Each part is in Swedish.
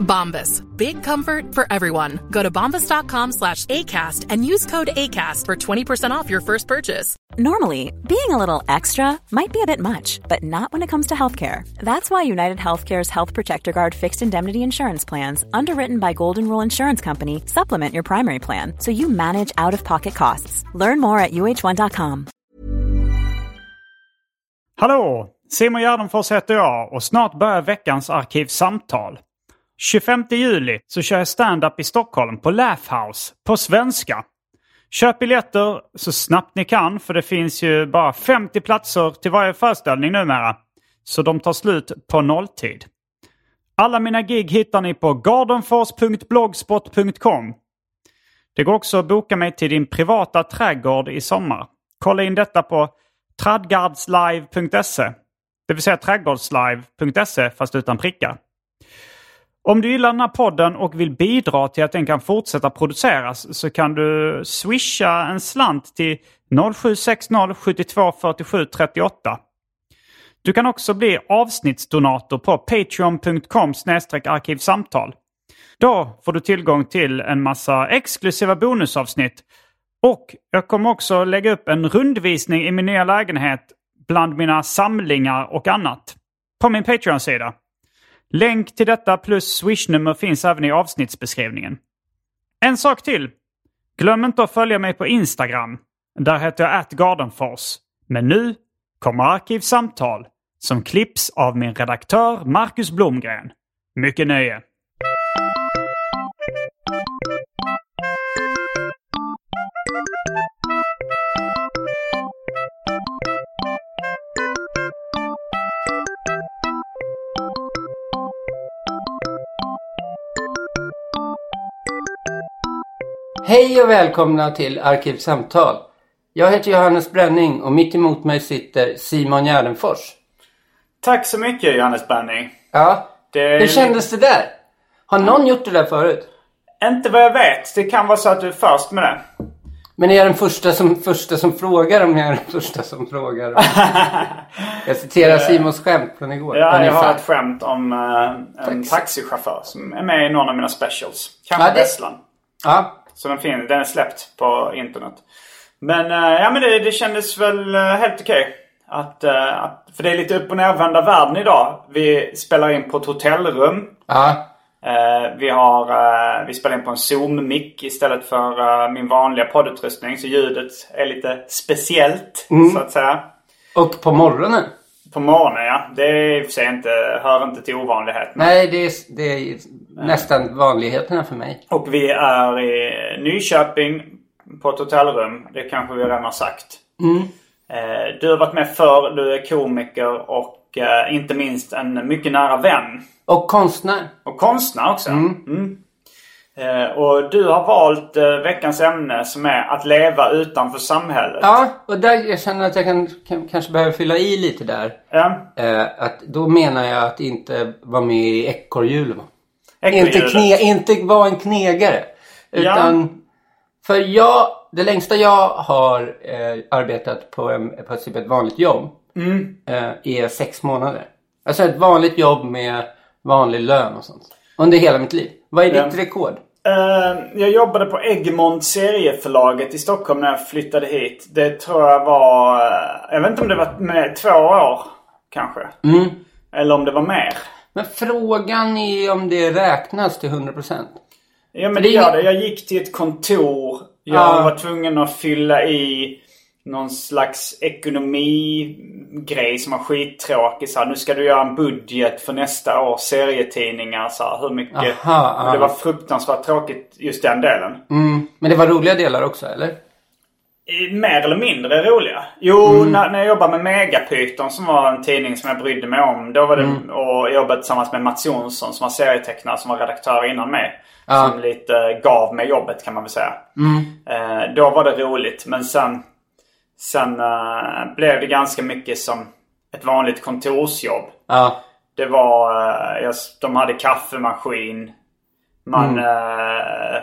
Bombas. Big comfort for everyone. Go to bombas.com slash ACAST and use code ACAST for 20% off your first purchase. Normally, being a little extra might be a bit much, but not when it comes to healthcare. That's why United Healthcare's Health Protector Guard fixed indemnity insurance plans, underwritten by Golden Rule Insurance Company, supplement your primary plan so you manage out of pocket costs. Learn more at uh1.com. Hallå! Simon Gärdenfors heter jag och snart börjar veckans Arkivsamtal. 25 juli så kör jag stand-up i Stockholm på Laugh House på svenska. Köp biljetter så snabbt ni kan för det finns ju bara 50 platser till varje föreställning numera. Så de tar slut på nolltid. Alla mina gig hittar ni på gardenfors.blogspot.com. Det går också att boka mig till din privata trädgård i sommar. Kolla in detta på tradgardslive.se. Det vill säga trädgårdslive.se fast utan prickar. Om du gillar den här podden och vill bidra till att den kan fortsätta produceras så kan du swisha en slant till 0760 72 47 38. Du kan också bli avsnittsdonator på patreon.com arkivsamtal. Då får du tillgång till en massa exklusiva bonusavsnitt. Och jag kommer också lägga upp en rundvisning i min nya lägenhet bland mina samlingar och annat. På min Patreon-sida. Länk till detta plus swishnummer finns även i avsnittsbeskrivningen. En sak till. Glöm inte att följa mig på Instagram. Där heter jag atgardenfors. Men nu kommer Arkivsamtal som klipps av min redaktör Marcus Blomgren. Mycket nöje! Hej och välkomna till Arkivsamtal. Jag heter Johannes Bränning och mitt emot mig sitter Simon Gärdenfors. Tack så mycket Johannes Banning. Ja, Det- hur kändes det där? Har någon gjort det där förut? Inte vad jag vet. Det kan vara så att du är först med det. Men är jag den första som, första som frågar om jag är den första som frågar? Om... jag citerar Simons skämt från igår. Ja, jag har ett skämt om eh, en Taxi. taxichaufför som är med i någon av mina specials. Kanske Ja, det- Vesslan. Ja, Så den, fin- den är släppt på internet. Men, eh, ja, men det, det kändes väl eh, helt okej. Att, eh, att, för det är lite upp och nervända världen idag. Vi spelar in på ett hotellrum. ja, Eh, vi, har, vi spelar in på en Zoom-mick istället för min vanliga poddutrustning. Så ljudet är lite speciellt Mm. så att säga. och på morgonen? På morgonen ja. Det är i och för sig inte, hör inte till ovanligheterna. Nej, det är, det är nästan vanligheterna för mig. Och vi är i Nyköping på ett hotellrum. Det kanske vi redan har sagt. Eh, Du har varit med förr, du är komiker och eh, inte minst en mycket nära vän. Och konstnär. Och konstnär också. Mm. Eh, Och du har valt eh, veckans ämne som är att leva utanför samhället. Ja, och där jag känner att jag kan, kan, kanske behöver fylla i lite där. Ja. Eh, att då menar jag att inte vara med i ekorrhjulet. Inte, kne, inte vara en knegare. Utan, för jag, det längsta jag har eh, arbetat på, en, på typ ett vanligt jobb eh, är sex månader. Alltså ett vanligt jobb med vanlig lön och sånt. Under hela mitt liv. Vad är Ja. ditt rekord? Eh, Jag jobbade på Egmont serieförlaget i Stockholm när jag flyttade hit. Det tror jag var... eh, Jag vet inte om det var med två år kanske. Eller om det var mer. Men frågan är om det räknas till 100%. Ja men det gör det. Jag gick till ett kontor. Jag Ja. var tvungen att fylla i någon slags ekonomigrej som var skittråkig. Så här, nu ska du göra en budget för nästa års serietidningar. Så här, hur mycket... Aha, Och det var fruktansvärt tråkigt just den delen. Mm. Men det var roliga delar också, eller? Mer eller mindre roliga. Jo, när, när jag jobbade med Megapyton som var en tidning som jag brydde mig om. Då var det, Och jag jobbade tillsammans med Mats Jonsson som var serietecknare som var redaktör innan mig. Ja. Som lite gav mig jobbet kan man väl säga. Eh, då var det roligt. Men sen, sen eh, blev det ganska mycket som ett vanligt kontorsjobb. Ja. Det var, eh, jag, de hade kaffemaskin. Man Mm. eh,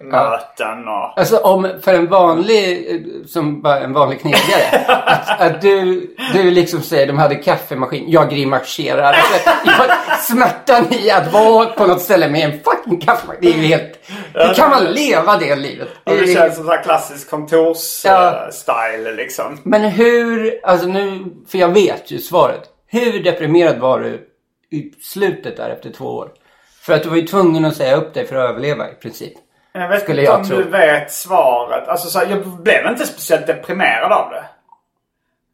personalmöten och... Alltså om för en vanlig, eh, som bara en vanlig knegare. att, att du, du liksom säger de hade kaffemaskin. Jag grimaserar. Alltså, jag, smärtan i att vara på något ställe med en fucking kaffemaskin. Det är ju helt... Hur kan man leva det livet? Det är- känns som så här klassisk Ja. kontors-style liksom. Men hur, alltså nu, för jag vet ju svaret. Hur deprimerad var du i slutet där efter två år? För att du var ju tvungen att säga upp dig för att överleva i princip. Jag vet Skulle inte jag om tro. du vet svaret. Alltså, så här, jag blev inte speciellt deprimerad av det.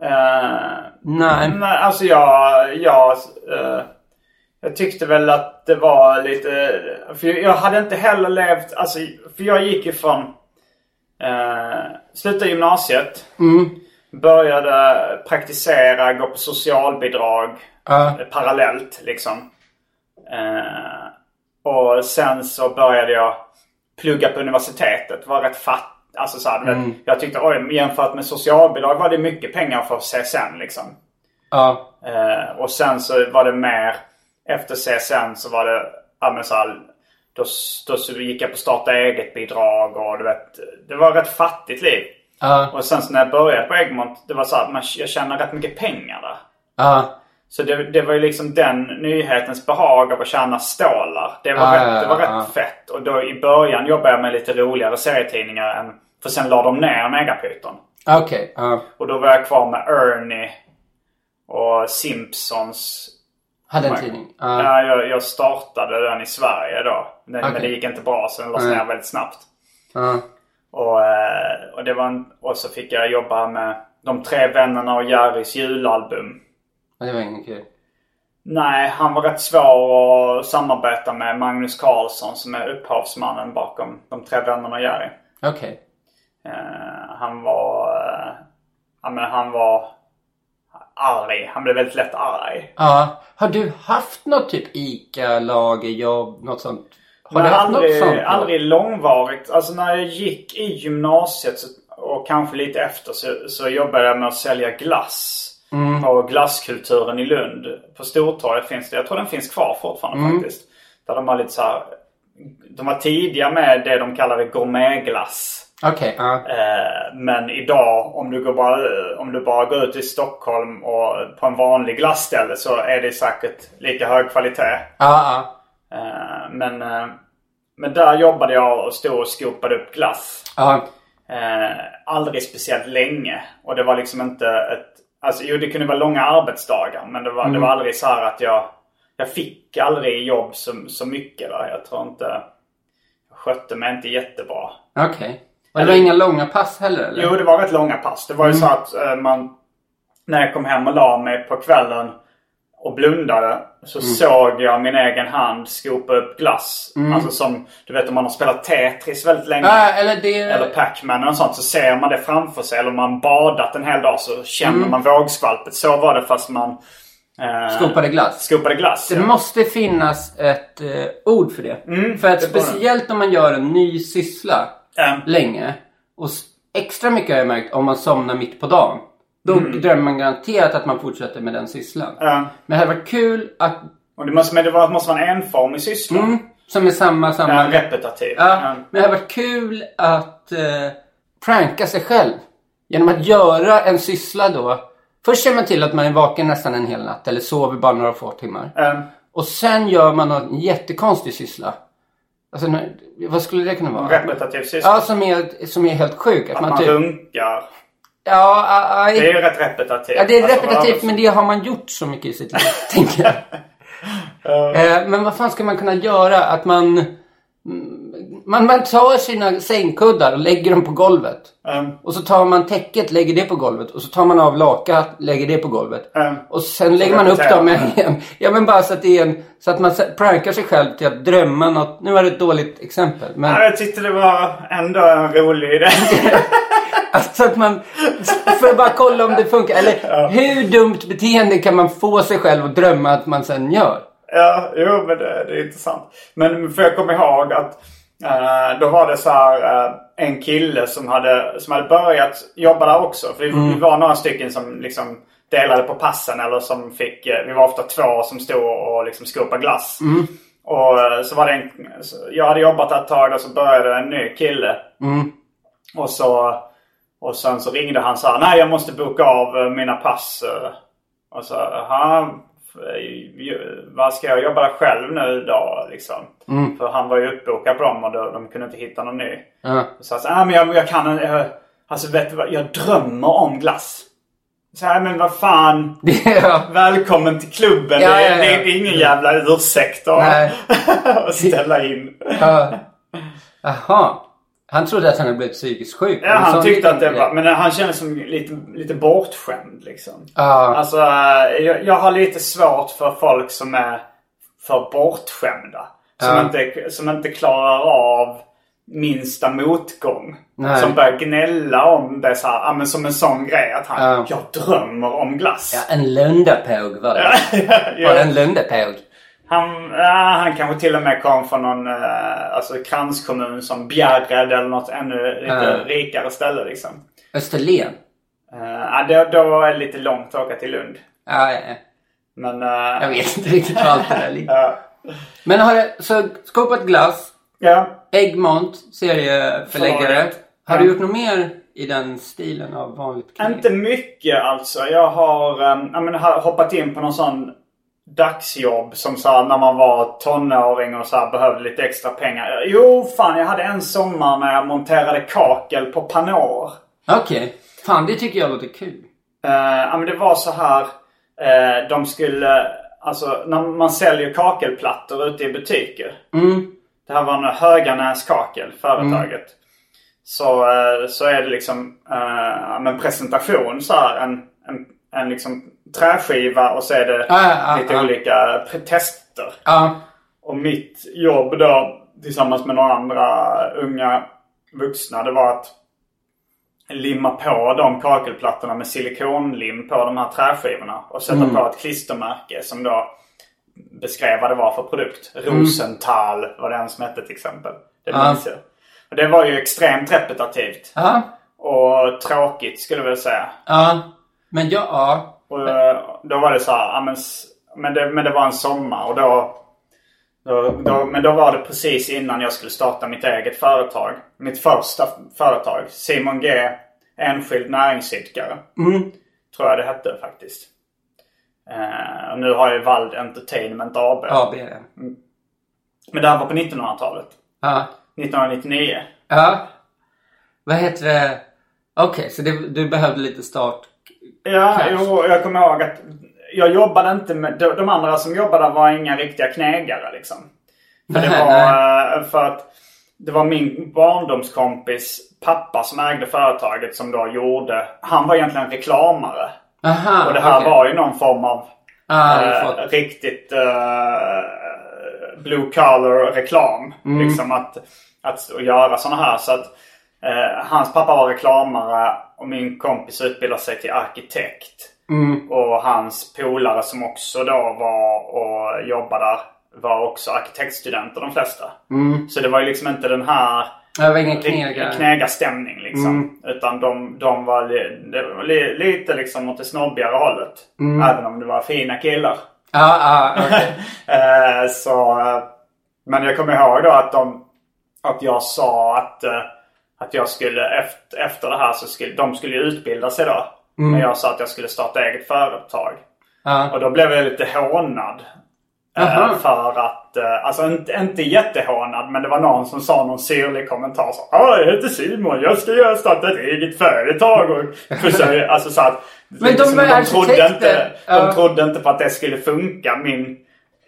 Eh, Nej. Nej, alltså jag... Jag, eh, jag tyckte väl att det var lite... För jag hade inte heller levt... Alltså, för jag gick ju från... Uh, slutade gymnasiet. Började praktisera, gå på socialbidrag. Eh, Parallellt liksom. Eh, och sen så började jag plugga på universitetet. Var rätt fatt. Alltså så här, vet, Jag tyckte oj, jämfört med socialbidrag var det mycket pengar för CSN liksom. Ja. Eh, och sen så var det mer efter CSN så var det ja, men så här, då, då så gick jag på starta eget bidrag och du vet. Det var ett rätt fattigt liv. Ja. Och sen så när jag började på Egmont. Det var så här, man, jag tjänar rätt mycket pengar där. Ja. Så det, det var ju liksom den nyhetens behag av att tjäna stålar. Det var Ah, rätt, det var rätt fett. Och då i början jobbade jag med lite roligare serietidningar. Än, för sen la de ner Megapyton. Okej. Ja. Och då var jag kvar med Ernie och Simpsons. Hade en tidning. Ja. Ja, jag, jag startade den i Sverige då. Men, men Okej. det gick inte bra så den lades Nej. ner väldigt snabbt. Ja. Och, eh, och, det var en, och så fick jag jobba med De tre vännerna och Jerrys julalbum. Ja, Det var ingen kul. Nej, han var rätt svår att samarbeta med Magnus Carlsson som är upphavsmannen bakom De tre vännerna Jerry. Okej. Eh, han var... Eh, ja, men han var arg. Han blev väldigt lätt arg. Ja. Har du haft något typ ICA, lagerjobb, något sånt? Har Men du haft aldrig, något sånt? aldrig långvarigt. Alltså när jag gick i gymnasiet så, och kanske lite efter så, så jobbade jag med att sälja glass. Mm. På glasskulturen i Lund. På Stortorget finns det. Jag tror den finns kvar fortfarande Mm. faktiskt. Där de har lite så här, De var tidiga med det de kallade gourmetglass. Okej. Ja. Eh, men idag om du, går bara, om du bara går ut i Stockholm och på en vanlig glassställe så är det säkert lika hög kvalitet. Ja. Eh, men, eh, men där jobbade jag och stod och skopade upp glass. Eh, aldrig speciellt länge. Och det var liksom inte ett... Alltså jo det kunde vara långa arbetsdagar. Men det var, det var aldrig så här att jag... Jag fick aldrig jobb så, så mycket där. Jag tror inte... Jag skötte mig inte jättebra. Okej. Och det var inga långa pass heller eller? Jo, det var rätt långa pass. Det var ju så att eh, man... När jag kom hem och la mig på kvällen och blundade så såg jag min egen hand skopa upp glass. Alltså som, du vet om man har spelat Tetris väldigt länge. Ja, eller det... Eller Pac-Man och sånt så ser man det framför sig. Eller om man badat en hel dag så känner man vågskvalpet. Så var det fast man eh, Skopade glass. skopade glass. Det ja. måste finnas ett eh, ord för det. för att Mm, det speciellt om man gör en ny syssla länge. Och extra mycket har jag märkt om man somnar mitt på dagen. Då Mm. drömmer man garanterat att man fortsätter med den sysslan. Ja. Men det hade varit kul att... Och det måste, men det var, måste vara en enformig syssla. Mm, som är samma, samma... Ja, repetitiv. Ja, Ja. men det hade varit kul att eh, pranka sig själv. Genom att göra en syssla då. Först ser man till att man är vaken nästan en hel natt. Eller sover bara några få timmar. Ja. Och sen gör man en jättekonstig syssla. Alltså, vad skulle det kunna vara? Repetitiv syssla. Ja, som är, som är helt sjuk. Att, Att man, man typ... runkar. Ja, aj, Det är ju rätt repetitivt. ja, det är Alltså, repetitivt men det har man gjort så mycket i sitt liv, tänker jag. Eh, men vad fan ska man kunna göra? Att man, man... Man tar sina sängkuddar och lägger dem på golvet. Um, Och så tar man täcket, lägger det på golvet. Och så tar man av lakat, lägger det på golvet. um, Och sen lägger man upp dem igen. Ja men bara så att det är en... Så att man prankar sig själv till att drömma något. Nu var det ett dåligt exempel. Men ja, jag tyckte det var ändå en rolig idé. alltså att man... För att bara kolla om det funkar. Eller hur dumt beteende kan man få sig själv att drömma att man sen gör? ja, jo men det, det är intressant. Men för jag kommer ihåg att då var det så här eh, en kille som hade, som hade börjat jobba där också. För vi, vi var några stycken som liksom delade på passen eller som fick, eh, vi var ofta två som stod och liksom skopade glass. Och eh, så var det en, så jag hade jobbat ett tag och så började en ny kille. Och så, och sen så ringde han och sa nej jag måste boka av eh, mina pass. eh." Och så, vad ska jag jobba själv nu då liksom? För han var ju uppbokad på dem och de, de kunde inte hitta någon ny. Och så sa han, ah, men jag, jag kan jag, Alltså vet du vad, jag drömmer om glass. Så här, men vad fan. ja. Välkommen till klubben. Ja, det, ja. Det, det är ingen jävla ursäkt att ställa in. Ja. Jaha. Han trodde att han hade blivit psykiskt sjuk. Ja, han tyckte att det var... Men han kändes som lite, lite bortskämd liksom. Ja. Alltså, eh, jag, jag har lite svårt för folk som är för bortskämda. Som, Ja. inte, som inte klarar av minsta motgång. Nej. Som börjar gnälla om det så här, ja, men som en sån grej att han, Ja. jag drömmer om glass. Ja, en lundapåg var det. Ja. Var det en lundapåg? Han, ja, han kanske till och med kom från någon eh, alltså, kranskommun som Bjärred eller något ännu lite Ja. rikare ställe liksom. Österlen? Uh, ja, då, då är det lite långt att åka till Lund. Ja, ja, ja. Men... eh, Jag vet inte riktigt var allt det där ligger. ja. Men har du så skopat glass, ja. Egmont, serieförläggare. Förlaget. Har du Ja. gjort något mer i den stilen av vanligt knep? Inte mycket alltså. Jag har, um, jag menar, har hoppat in på någon sån dagsjobb som så här, när man var tonåring och så här, behövde lite extra pengar. Jo, fan jag hade en sommar när jag monterade kakel på Panor. Okej. Fan, det tycker jag låter kul. Uh, ja, men det var så här. eh, de skulle, alltså när man säljer kakelplattor ute i butiker. Mm. Det här var en Höganäs kakel, företaget. Så, eh, så är det liksom uh, en presentation så här. En, en, en liksom träskiva och så är det Ah, ah, lite ah. olika pre- tester. Och mitt jobb då tillsammans med några andra unga vuxna det var att limma på de kakelplattorna med silikonlim på de här träskivorna. Och sätta på ett klistermärke som då beskrev vad det var för produkt. Rosenthal var det en som hette till exempel. Det minns jag. Och det var ju extremt repetitivt. Och tråkigt skulle jag väl säga. Men ja, ja. Och eh, då var det så här, men, men, det, men det var en sommar och då, då, då Men då var det precis innan jag skulle starta mitt eget företag. Mitt första företag. Simon G. Enskild näringsidkare. Tror jag det hette faktiskt. Eh, och nu har jag Vald Entertainment AB. AB. ja. Men det här var på 1900-talet. Ja. 1999. Ja. Vad heter det? Okej, så det, du behövde lite start. Ja, jo, jag kommer ihåg att jag jobbade inte med... De, de andra som jobbade var inga riktiga knegare liksom. För det var eh, för att det var min barndomskompis pappa som ägde företaget som då gjorde... Han var egentligen reklamare. Aha, Och det här okej. var ju någon form av Ah, eh, riktigt eh, blue collar reklam. Mm. Liksom att, att, att göra sådana här. Så att eh, hans pappa var reklamare och min kompis utbildade sig till arkitekt. Mm. Och hans polare som också då var och jobbade där var också arkitektstudenter de flesta. Så det var ju liksom inte den här Det var ingen knegare. knegarstämning liksom. Utan de, de var, li, det var li, lite liksom åt det snobbigare hållet. Även om det var fina killar. Ja, ja, okej. Eh, så, eh, men jag kommer ihåg då att, de, att jag sa att, att jag skulle efter, efter det här så skulle de skulle ju utbilda sig då. Men jag sa att jag skulle starta eget företag. Ja. Och då blev jag lite hånad. Aha. för att, eh, alltså inte, inte jättehånad men det var någon som sa någon syrlig kommentar. Så, ah, jag heter Simon, jag ska göra starta ett eget företag. Och försöka, alltså så att, Men de liksom, var trodde inte, de trodde inte på att det skulle funka. Min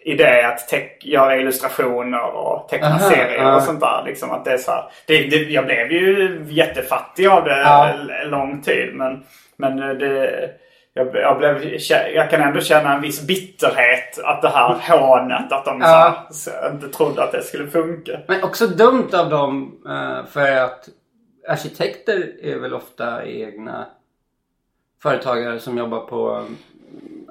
idé att teck, göra illustrationer och teckna Aha, serier ja. och sånt där. Liksom att det är så det, det, jag blev ju jättefattig av det Ja. lång tid. Men, men eh, det, jag, jag, blev, jag kan ändå känna en viss bitterhet att det här hånet, att de Ja. så, så, inte trodde att det skulle funka. Men också dumt av dem eh, för att arkitekter är väl ofta egna företagare som jobbar på...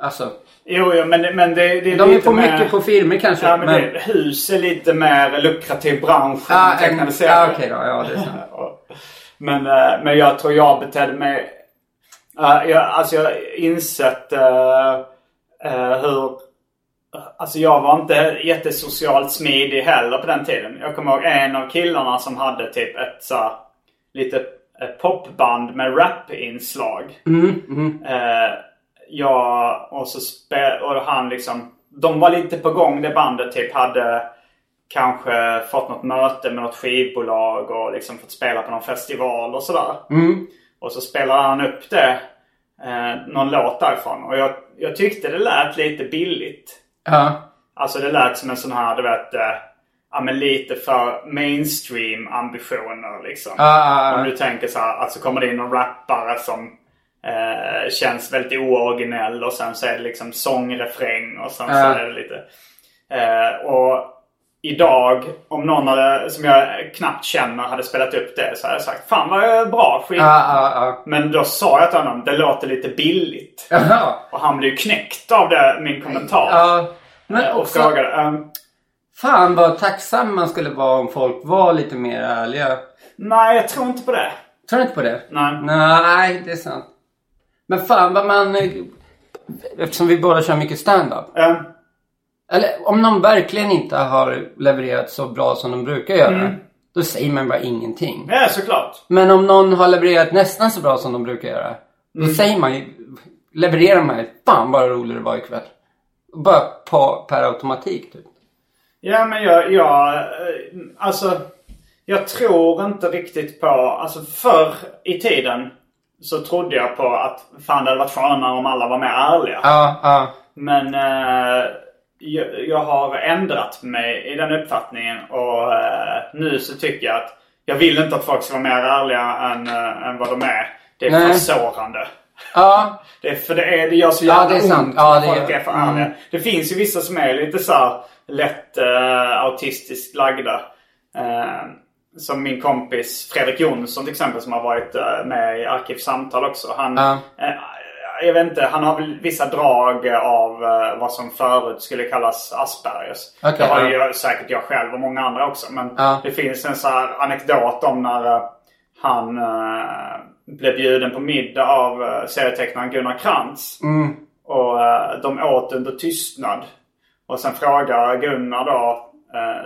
Alltså, Jo, jo men, men det, det är de är på mer- mycket på filmer kanske. Ja, men, men- Det, hus är lite mer lukrativ bransch Ja, än tecknade serier. ja, okej då. Ja, det är sant. Men, eh, men jag tror jag betedde mig... Uh, jag, alltså jag har insett eh, eh, hur... Alltså jag var inte jättesocialt smidig heller på den tiden. Jag kommer ihåg en av killarna som hade typ ett så lite ett popband med rap-inslag. Eh, jag och så spe, och han liksom... De var lite på gång det bandet typ hade kanske fått något möte med något skivbolag och liksom fått spela på någon festival och sådär. Och så spelade han upp det. Eh, någon låt därifrån. Och jag, jag tyckte det lät lite billigt. Ja. Alltså det lät som en sån här, du vet, eh, ja men lite för mainstream ambitioner liksom. Ah, Om du tänker så här, alltså kommer det in någon rappare som eh, känns väldigt ooriginell och sen så är det liksom sångrefräng och sen så är det lite... Eh, och idag, om någon hade, som jag knappt känner hade spelat upp det så hade jag sagt Fan vad bra skit. Men då sa jag till honom, det låter lite billigt. Och han blev ju knäckt av det, min kommentar. Men Eh, och också, frågade, ehm, fan vad tacksam man skulle vara om folk var lite mer ärliga. nej jag tror inte på det. Tror du inte på det? Nej. Nej, det är sant. Men fan vad man... Eftersom vi båda kör mycket stand-up. Ehm, Eller om någon verkligen inte har levererat så bra som de brukar göra. Mm. Då säger man bara ingenting. ja såklart. Men om någon har levererat nästan så bra som de brukar göra. Då Mm. säger man ju... Levererar man ju. Fan vad rolig det var ikväll. Bara på, per automatik typ. Ja men jag, jag, eh, alltså jag tror inte riktigt på, alltså förr i tiden så trodde jag på att fan det hade varit skönare om alla var mer ärliga. Ja, ja. Men eh, jag, jag har ändrat mig i den uppfattningen och eh, nu så tycker jag att jag vill inte att folk ska vara mer ärliga än, eh, än vad de är. Det är för Nej. sårande. Ja, Det, är, för det, är, det gör så Ja, jävla det är sant. ont Ja, det folk gör- är för ärliga. mm. Det finns ju vissa som är lite så här lätt uh, autistiskt lagda. Som min kompis Fredrik Jonsson till exempel som har varit eh, med i Arkivsamtal också. Han, Ja. eh, jag vet inte, han har väl vissa drag av eh, vad som förut skulle kallas Aspergers. Okej, det har ja. ju säkert jag själv och många andra också. Men Ja. det finns en så anekdot om när han blev bjuden på middag av serietecknaren Gunnar Krantz. Mm. Och de åt under tystnad. Och sen frågar Gunnar då,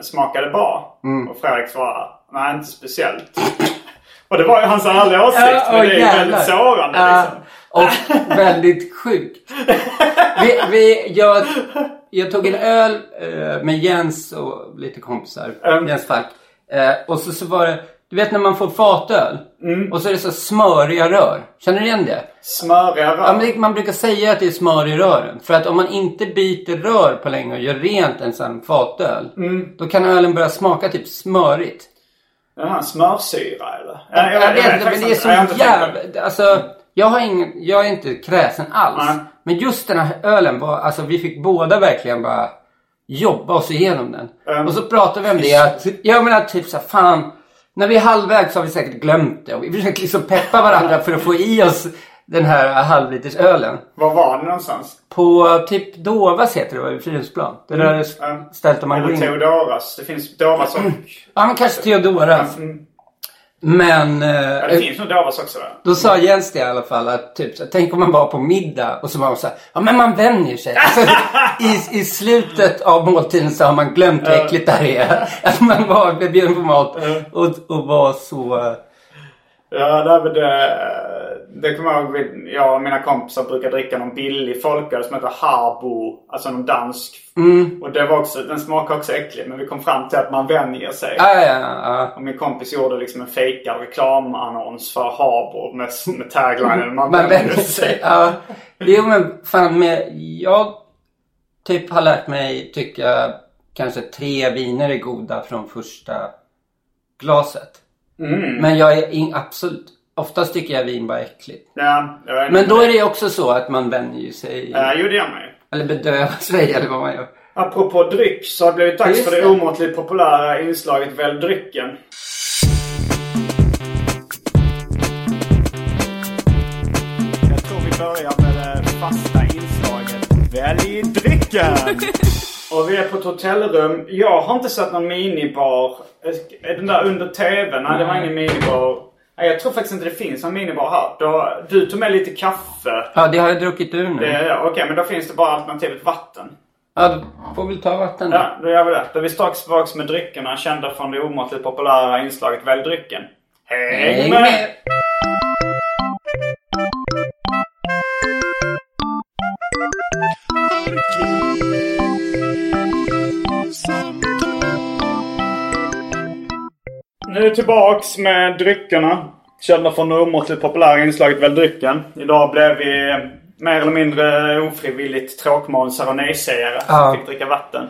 smakar det bra? Mm. Och Fredrik svarar, nej inte speciellt. och det var ju hans ärliga åsikt. Men det är ju jävlar. väldigt sårande liksom. Och väldigt sjukt. Vi, vi, jag, jag tog en öl eh, med Jens och lite kompisar. Mm. Jens Falk. Eh, och så, så var det, du vet när man får fatöl. Mm. Och så är det så smöriga rör. Känner du igen det? Smöriga rör. Ja, men man brukar säga att det är smör i rören. För att om man inte byter rör på länge och gör rent en sån fatöl. Mm. Då kan ölen börja smaka typ smörigt. Jaha, smörsyra eller? Jag, jag vet inte, men det är så Jag jävla... Alltså, jag, har ingen, jag är inte kräsen alls. Nej. Men just den här ölen var... Alltså vi fick båda verkligen bara jobba oss igenom den. Mm. Och så pratade vi om det att... Jag menar typ så här, fan. När vi är halvvägs har vi säkert glömt det. Och vi försöker liksom peppa varandra för att få i oss den här halvliters ölen. Var var ni någonstans? På typ Dovas heter det va, vid Fridhemsplan. Det där Mm. stället man går Eller in. Teodoras. Det finns Dovas och... Ja men kanske Theodoras. Mm. Men... eh, Ja, det finns nog Dovas också där. Då sa Jens det i alla fall att typ, så, tänk om man var på middag och så var man så här, ja men man vänjer sig. Alltså, i, I slutet av måltiden så har man glömt hur äckligt det här är. Att man var bjuden på mat och, och var så... Ja, det, men det, det kommer jag ihåg. Jag och mina kompisar brukar dricka någon billig folköl som heter Harbo. Alltså någon dansk. Mm. Och det var också, den smakar också äcklig. Men vi kom fram till att man vänjer sig. Ja, ja, ja. Och min kompis gjorde liksom en fejkad reklamannons för Harbo med, med taglinen man, Man vänjer sig. Ja. Jo men fan med, jag typ har lärt mig tycka kanske tre viner är goda från första glaset. Mm. Men jag är in, absolut, oftast tycker jag vin bara är äckligt. Ja, Men då är det också så att man vänjer sig. Ja, jo, det gör man ju. Eller bedövar sig eller vad man gör. Apropå dryck så har det blivit dags för det det. omåttligt populära inslaget Välj drycken. Jag tror vi fasta inslaget Välj drycken! Och vi är på ett hotellrum. Jag har inte sett någon minibar. Den där under TVn? Nej, det var ingen minibar. Nej, jag tror faktiskt inte det finns någon minibar här. Då, du tog med lite kaffe. Ja, det har jag druckit ur nu. Det, Okej, men då finns det bara alternativet vatten. Ja, då får vi ta vatten då. Ja, då gör vi det. Då är vi strax tillbaka med dryckerna kända från det omåttligt populära inslaget Välj drycken. Häng med! Nu är tillbaks med dryckerna. Kända från det omåttligt populära inslaget Välj drycken. Idag blev vi mer eller mindre ofrivilligt tråkmånsar och nejsägare. Ja. Fick dricka vatten.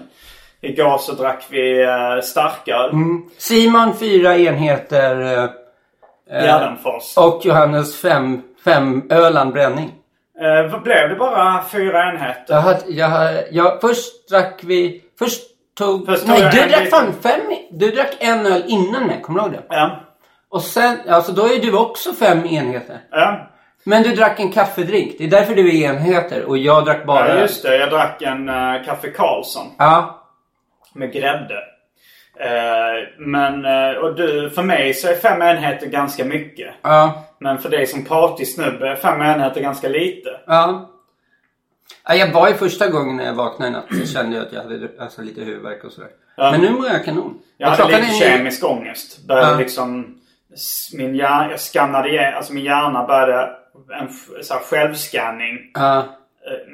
Igår så drack vi uh, starköl. Simon fyra enheter eh, eh, Gärdenfors. och Johannes fem, fem Öland bränning. Eh, blev det bara fyra enheter? Jag hade, jag, jag, först drack vi... Först tog... Först tog nej, jag du en drack liten. fan fem... Du drack en öl innan mig, kommer du ihåg det? Ja. Och sen, alltså då är du också fem enheter. Ja. Men du drack en kaffedrink. Det är därför du är enheter och jag drack bara ja, just det. Jag drack en uh, Kaffe Karlsson. Ja. med grädde. Eh, men, eh, och du, för mig så är fem enheter ganska mycket. Ja. Men för dig som partysnubbe är fem enheter ganska lite. Ja. Ja. Jag var ju första gången när jag vaknade i natt så kände jag att jag hade alltså, lite huvudvärk och sådär. Ja. Men nu mår jag kanon. Jag Och hade lite är kemisk ångest. Började Ja. liksom, min hjärna, jag skannade igen, alltså min hjärna började en så här, självscanning Ja. eh,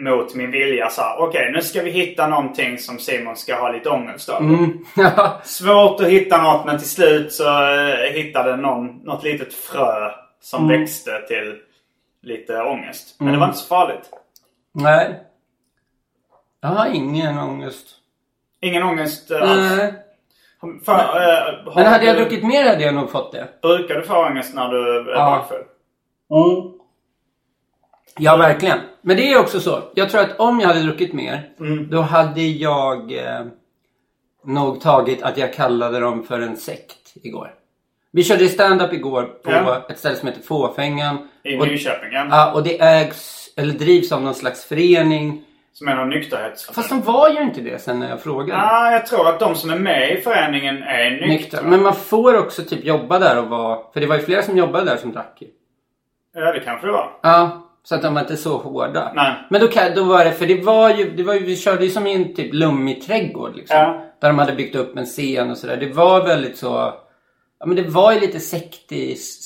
mot min vilja. Så Okej, nu ska vi hitta någonting som Simon ska ha lite ångest över. Mm. Svårt att hitta något men till slut så eh, hittade någon något litet frö som Mm. växte till lite ångest. Men det var inte så farligt. Nej. Jag har ingen ångest. Ingen ångest eh, alls. Nej. För, eh, har Men hade jag du- druckit mer hade jag nog fått det. Brukar du få ångest när du är Ja. bakfull? Ja, verkligen. Men det är också så. Jag tror att om jag hade druckit mer, Mm. då hade jag eh, nog tagit att jag kallade dem för en sekt igår. Vi körde stand-up igår på Ja. ett ställe som heter Fåfängan. I och, Nyköping? Ja. ja, och det ägs, eller drivs av någon slags förening. Som är någon nykterhets... Fast de var ju inte det sen när jag frågade. Ja, jag tror att de som är med i föreningen är nyktra. Nyktra. Men man får också typ jobba där och vara... För det var ju flera som jobbade där som drack ju. Ja, det kanske det var. Ja, så att de var inte så hårda. Nej. Men då, då var det, för det var ju, det var ju, vi körde ju som i en typ lummig trädgård liksom. Ja. Där de hade byggt upp en scen och sådär. Det var väldigt så, ja men det var ju lite sektiskt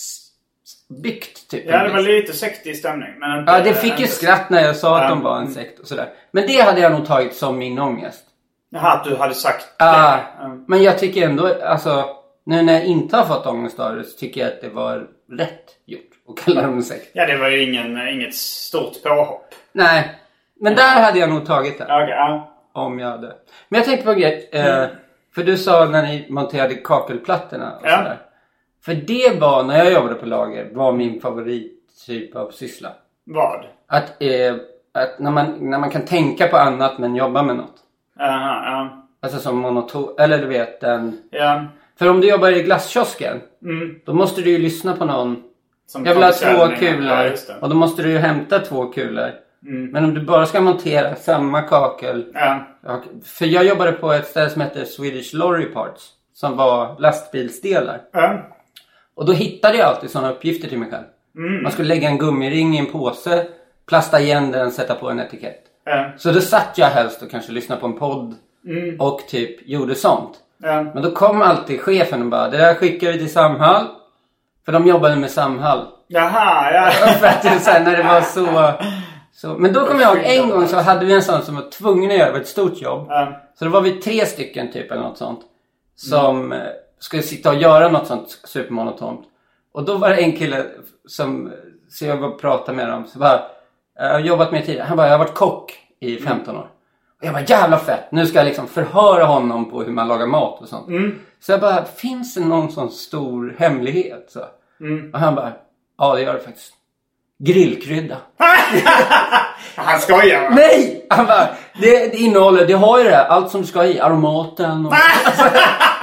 byggt typ. Ja, det var lite sektig stämning. Men inte, Ja, det fick ju skratt när jag sa att Ja. de var en sekt och sådär. Men det hade jag nog tagit som min ångest. Jaha, att du hade sagt Ja, det. Ja. men jag tycker ändå, alltså, nu när jag inte har fått ångest av det så tycker jag att det var rätt gjort att kalla dem en sekt. Ja, det var ju ingen, inget stort påhopp. Nej, men där hade jag nog tagit det. Okej, ja. Om jag hade. Men jag tänkte på en grej. Eh, för du sa när ni monterade kakelplattorna och Ja. sådär. För det var, när jag jobbade på lager, var min favorittyp av syssla. Vad? Att, eh, att när, man, när man kan tänka på annat men jobba med något. Aha, ja. Alltså som monoton, eller du vet den. Ja. För om du jobbar i glasskiosken. Mm. Då måste du ju lyssna på någon. Som Jag vill ha två kulor. Ja, och då måste du ju hämta två kulor. Mm. Men om du bara ska montera samma kakel. Ja. Ja, För jag jobbade på ett ställe som hette Swedish Lorry Parts. Som var lastbilsdelar. Ja. Och då hittade jag alltid sådana uppgifter till mig själv. Mm. Man skulle lägga en gummiring i en påse. Plasta igen den, sätta på en etikett. Ja. Så då satt jag helst och kanske lyssnade på en podd. Mm. Och typ gjorde sånt. Men då kom alltid chefen och bara Det där skickar vi till Samhall. För de jobbade med Samhall. Jaha, ja. För att det, när det var så, så... Men då kommer jag ihåg en gång så hade vi en sån som var tvungen att göra. Det var ett stort jobb. Så då var vi tre stycken typ eller något sånt. Som eh, skulle sitta och göra något sånt supermonotont. Och då var det en kille som, så jag var och pratade med dem. Så bara, jag har jobbat med tidigare. Han bara, jag har varit kock i 15 år. Och jag bara, jävla fett. Nu ska jag liksom förhöra honom på hur man lagar mat och sånt. Så jag bara, finns det någon sån stor hemlighet? Så. Och han bara, ja det gör det faktiskt. Grillkrydda. Han skojar va? Nej! Han bara, det, det innehåller, det har ju det här, allt som du ska ha i, aromaten och...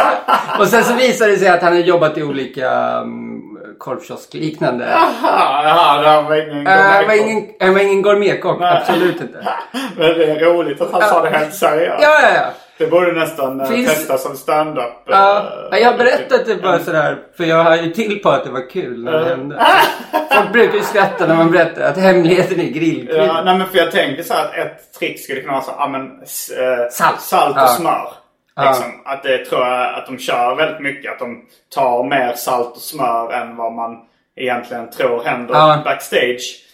och sen så visade det sig att han hade jobbat i olika um, korvkioskliknande Ja, det var ingen Äh, han, var gourmetkock. ingen, han var ingen gourmetkock. Absolut inte. Men det är roligt att han sa det helt seriöst. Ja, ja, ja. Det borde nästan eh, Finns- testa som stand-up. Ja, eh, jag har berättat det bara en- sådär, för jag har ju till på att det var kul när det hände. Folk brukar ju skratta när man berättar att hemligheten är grillkrydda. Ja, nej men för jag tänker så här att ett trick skulle kunna vara så, ja men eh, Salt. salt och Ja. smör. Liksom, Att det tror jag att de kör väldigt mycket. Att de tar mer salt och smör än vad man egentligen tror händer. Mm. backstage.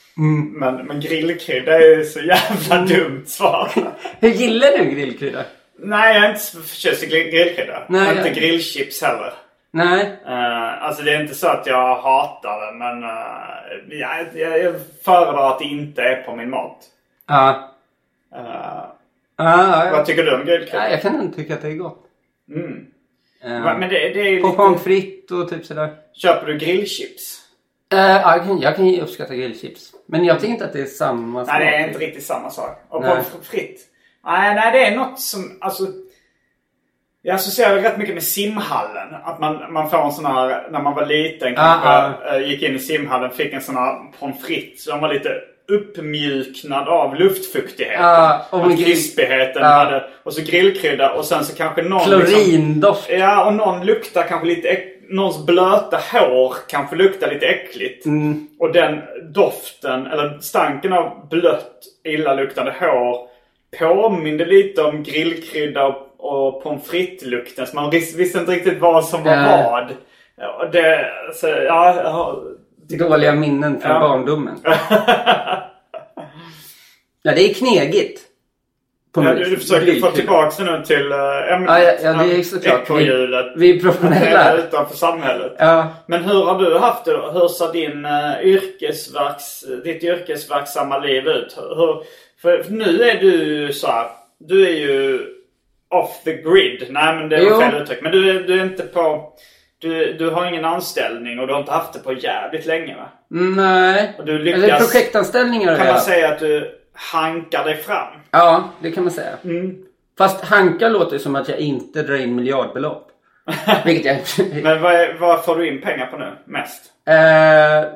Men, men grillkrydda är ju så jävla dumt svar. Hur gillar du grillkrydda? nej, jag är inte så förtjust i grill- grillkrydda. Nej, inte jag- grillchips heller. Nej. Uh, alltså det är inte så att jag hatar det men uh, jag, jag, jag föredrar att det inte är på min mat. Ja. Uh, Ja, ja. vad tycker du om grillkrydda? ja, jag kan inte tycka att det är gott. Mm. Eh, Men det, det är lite... pommes frites och typ sådär. Köper du grillchips? Ja, jag, kan, jag kan ju uppskatta grillchips. Men jag tycker inte att det är samma Nej, det är inte riktigt samma sak. Och Nej. pommes frites? Nej, nej, det är något som... Alltså, jag associerar rätt mycket med simhallen. Att man, man får en sån här... När man var liten kanske Ah, eh, gick in i simhallen fick en sån här pommes frites. Som var lite uppmjuknad av luftfuktigheten. Ja, och grill- krispigheten Ja. hade... Och så grillkrydda och sen så kanske någon... Liksom, Klorindoft. ja, och någon luktar kanske lite... Äck, någons blöta hår kanske luktar lite äckligt. Mm. Och den doften, eller stanken av blött, illaluktande hår påminde lite om grillkrydda och, och pommes frites-lukten. Så man vis- visste inte riktigt vad som var Ja. vad. Och det, så, ja, Dåliga minnen från Ja. barndomen. Ja, det är knegigt. På Ja, du, försöker få tillbaka nu till äh, ämnet. Ja, ja, ja, det är såklart. Ekorrhjulet. Vi, vi är professionella. Utanför samhället. Ja. Men hur har du haft det? Hur ser din uh, yrkesverks, ditt yrkesverksamma liv ut? Hur, för nu är du så här, Du är ju off the grid. Nej men det var fel uttryck. Men du, du är inte på... Du, du har ingen anställning och du har inte haft det på jävligt länge va? Nej. Och du lyckas- Eller projektanställningar Kan man säga att du hankar dig fram? Ja, det kan man säga. Mm. Fast hanka låter som att jag inte drar in miljardbelopp. Vilket jag Men vad, vad får du in pengar på nu? Mest? eh,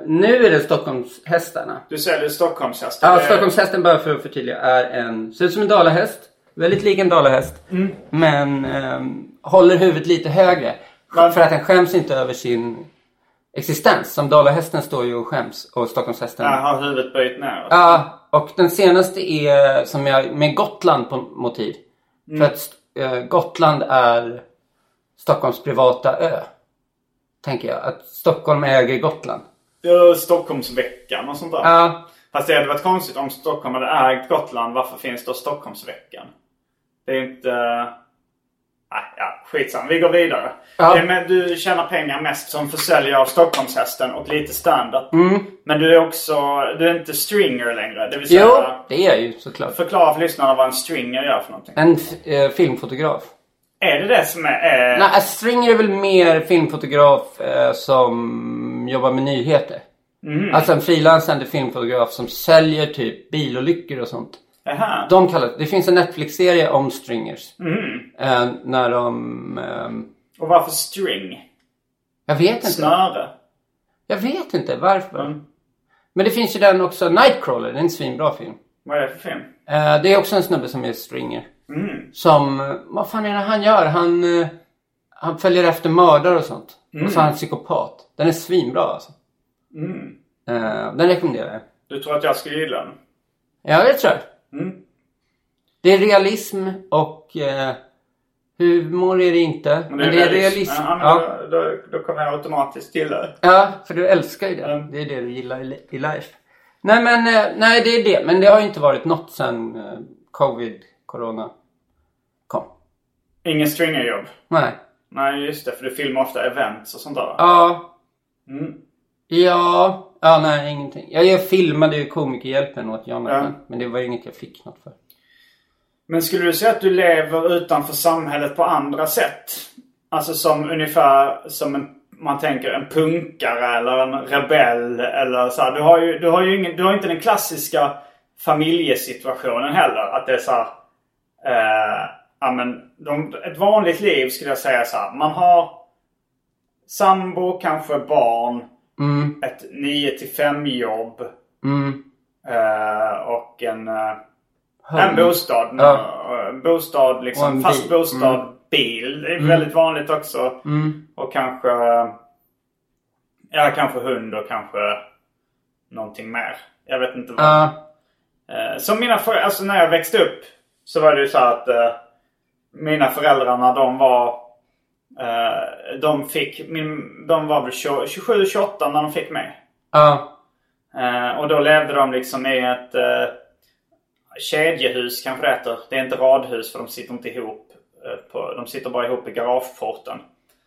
Nu är det Stockholmshästarna. Du säljer Stockholmshästar. Ja, Stockholmshästen bara för att förtydliga är en, ser ut som en dalahäst. Väldigt lik en dalahäst. Mm. Men ehm, håller huvudet lite högre. För att den skäms inte över sin existens. Som dalahästen står ju och skäms. Och Stockholmshästen. Ja, har huvudet böjt ner. Ja, och den senaste är som jag, med Gotland på motiv. Mm. För att eh, Gotland är Stockholms privata ö. Tänker jag. Att Stockholm äger Gotland. Ja, Stockholmsveckan och sånt där. Ja, Fast det hade varit konstigt om Stockholm hade ägt Gotland. Varför finns då Stockholmsveckan? Det är inte... Nej, ja, skitsamma. Vi går vidare. Ja. Det med, du tjänar pengar mest som försäljare av Stockholmshästen och lite stand-up. Mm. Men du är också... Du är inte stringer längre. Det vill säga... jo, det är jag ju såklart. Förklara för lyssnarna vad en stringer gör för någonting. En eh, filmfotograf. Är det det som är... är Nej, Stringer är väl mer filmfotograf eh, som jobbar med nyheter. Mm. Alltså en frilansande filmfotograf som säljer typ bilolyckor och sånt. Aha. De kallar det finns en Netflix-serie om stringers. Mm. Eh, när de... ehm, Och varför string? jag vet inte. Snöre? Jag vet inte varför. Mm. Men det finns ju den också, Nightcrawler. Det är en svinbra film. Vad är det för film? Eh, det är också en snubbe som är stringer. Mm. Som, eh, vad fan är det han gör? Han, han följer efter mördare och sånt. Och så är han psykopat. Den är svinbra alltså. Mm. Den rekommenderar jag. Du tror att jag skulle gilla den? Ja, det tror jag. Mm. Det är realism och eh, humor är det inte. Men det är, realism. Ja, men Ja, Då, då, då kommer jag automatiskt gilla det. ja, för du älskar ju det. Mm. Det är det du gillar i, i life. Nej, men eh, nej, det är det. Men det har ju inte varit något sen eh, covid, corona kom. Ingen stringerjobb? Nej. Nej, just det. För du filmar ofta events och sånt där. va? Ja. Mm. Ja. Ja, nej, ingenting. Jag, jag filmade ju Komikerhjälpen åt Jonathan. Ja. Men det var ju inget jag fick något för. Men skulle du säga att du lever utanför samhället på andra sätt? Alltså som ungefär som en, man tänker en punkare eller en rebell eller så här. Du har ju, du har ju ingen, du har inte den klassiska familjesituationen heller. Att det är så här, eh, ja men de, ett vanligt liv skulle jag säga så här. Man har sambo, kanske barn. Ett 9 till 5 jobb. Mm. eh, och en, eh, Hum. en bostad. Ja. En bostad liksom. en Fast bil. bostad, bil. Det är väldigt vanligt också. Mm. Och kanske... Ja, kanske hund och kanske någonting mer. Jag vet inte vad. Eh, Som mina föräldrar, alltså när jag växte upp så var det ju så att eh, mina föräldrar när de var eh, de fick, min, de var väl 27-28 när de fick mig. Ja. Eh, och då levde de liksom i ett eh, kedjehus kanske det heter. Det är inte radhus för de sitter inte ihop. På, de sitter bara ihop i garageporten.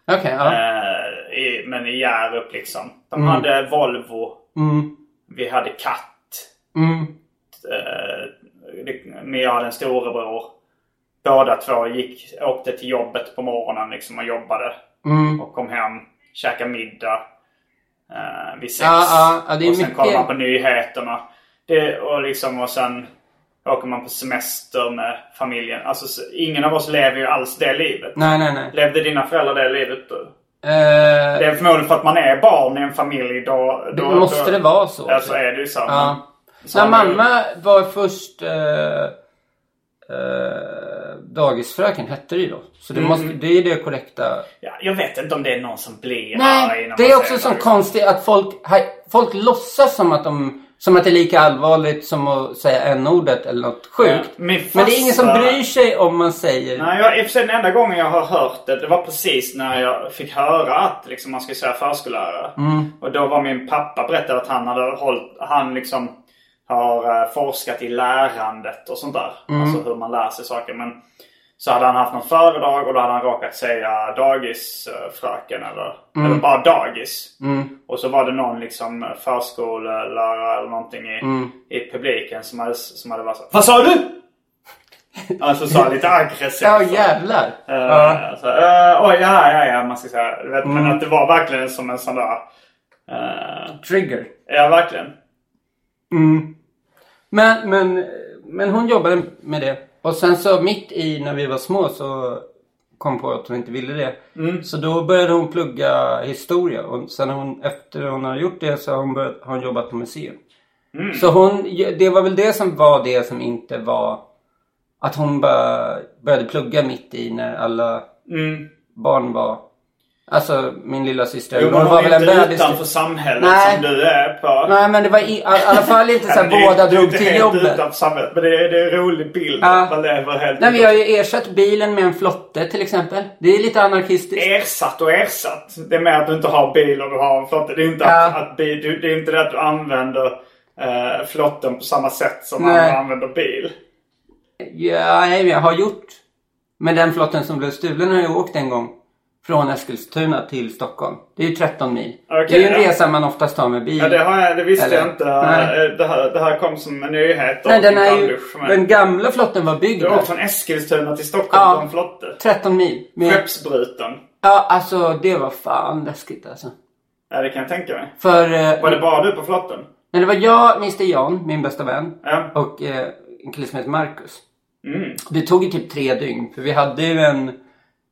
Okej, ja. Eh, i, men i Hjärup liksom. De hade Volvo. Mm. Vi hade katt. Mm. Men jag hade en storebror. Båda två gick, åkte till jobbet på morgonen liksom och jobbade. Mm. Och kom hem, käkade middag. Eh, vid sex. Ja, det är och sen mycket- kollar man på nyheterna. Det, och, liksom, och sen åker man på semester med familjen. Alltså så, ingen av oss lever ju alls det livet. Nej, nej, nej. Levde dina föräldrar det livet då? Eh, Det är förmodligen för att man är barn i en familj då... då det måste då, det vara så. Ja, så är det ju så. Ja. Men- så När mamma var först eh, eh, dagisfröken hette det ju då. Så det, Mm. måste, det är det korrekta. Ja, jag vet inte om det är någon som blir Nej, det är också så konstigt att folk, folk låtsas som att, de, som att det är lika allvarligt som att säga n-ordet eller något sjukt. Ja, min Men det är ingen som bryr sig om man säger... Nej, jag, i och för sig den enda gången jag har hört det, det var precis när jag fick höra att liksom, man skulle säga förskollärare. Mm. Och då var min pappa berättade att han hade hållit, han liksom har eh, forskat i lärandet och sånt där. Mm. Alltså hur man lär sig saker. Men så hade han haft någon föredrag och då hade han råkat säga dagisfröken eller, Mm. eller bara dagis. Och så var det någon liksom förskolelärare eller någonting i, Mm. i publiken som hade, som hade varit så Vad sa du? Alltså sa lite aggressivt. Ja, jävlar. Uh, Ja. så, uh, oj, ja, ja, ja, man ska säga. Vet, Mm. Men att det var verkligen som en sån där... eh, Trigger. ja, verkligen. Men, men, men hon jobbade med det. Och sen så mitt i när vi var små så kom på att hon inte ville det. Så då började hon plugga historia. Och sen hon, efter hon har gjort det så har hon, börjat, har hon jobbat på museum. Så hon, det var väl det som var det som inte var att hon bara började plugga mitt i när alla barn var Alltså min lilla syster. Jo, men hon var väl en bebis. utanför samhället Nej. som du är på. Nej men det var i, i alla fall inte så här, båda drog inte till jobbet. utanför samhället. Men det är, det är en rolig bild. Ja. att Man lever helt Nej, vi har ju ersatt bilen med en flotte till exempel. Det är lite anarkistiskt. Ersatt och ersatt. Det är mer att du inte har bil och du har en flotte. Det är inte, Ja. att, att bil, du, det är inte det att du använder eh, flotten på samma sätt som man Nej. använder bil. Ja, jag har gjort. Men den flotten som blev stulen har jag åkt en gång. Från Eskilstuna till Stockholm. Det är ju 13 mil. Okej, det är ju en ja. resa man oftast tar med bil. Ja, det, har jag, det visste Eller- jag inte. Nej. Eh, Det här, det här kom som en nyhet. Nej, den är ju, den gamla flotten var byggd där. åkt från Eskilstuna till Stockholm Ja. på en flotte. 13 mil. Med, Skeppsbruten. ja, alltså det var fan läskigt alltså. Ja, det kan jag tänka mig. För... Eh, Var det bara du på flotten? men det var jag, Mr Jan, min bästa vän. Ja. Och eh, en kille som heter Marcus. Mm. Det tog ju typ tre dygn. För vi hade ju en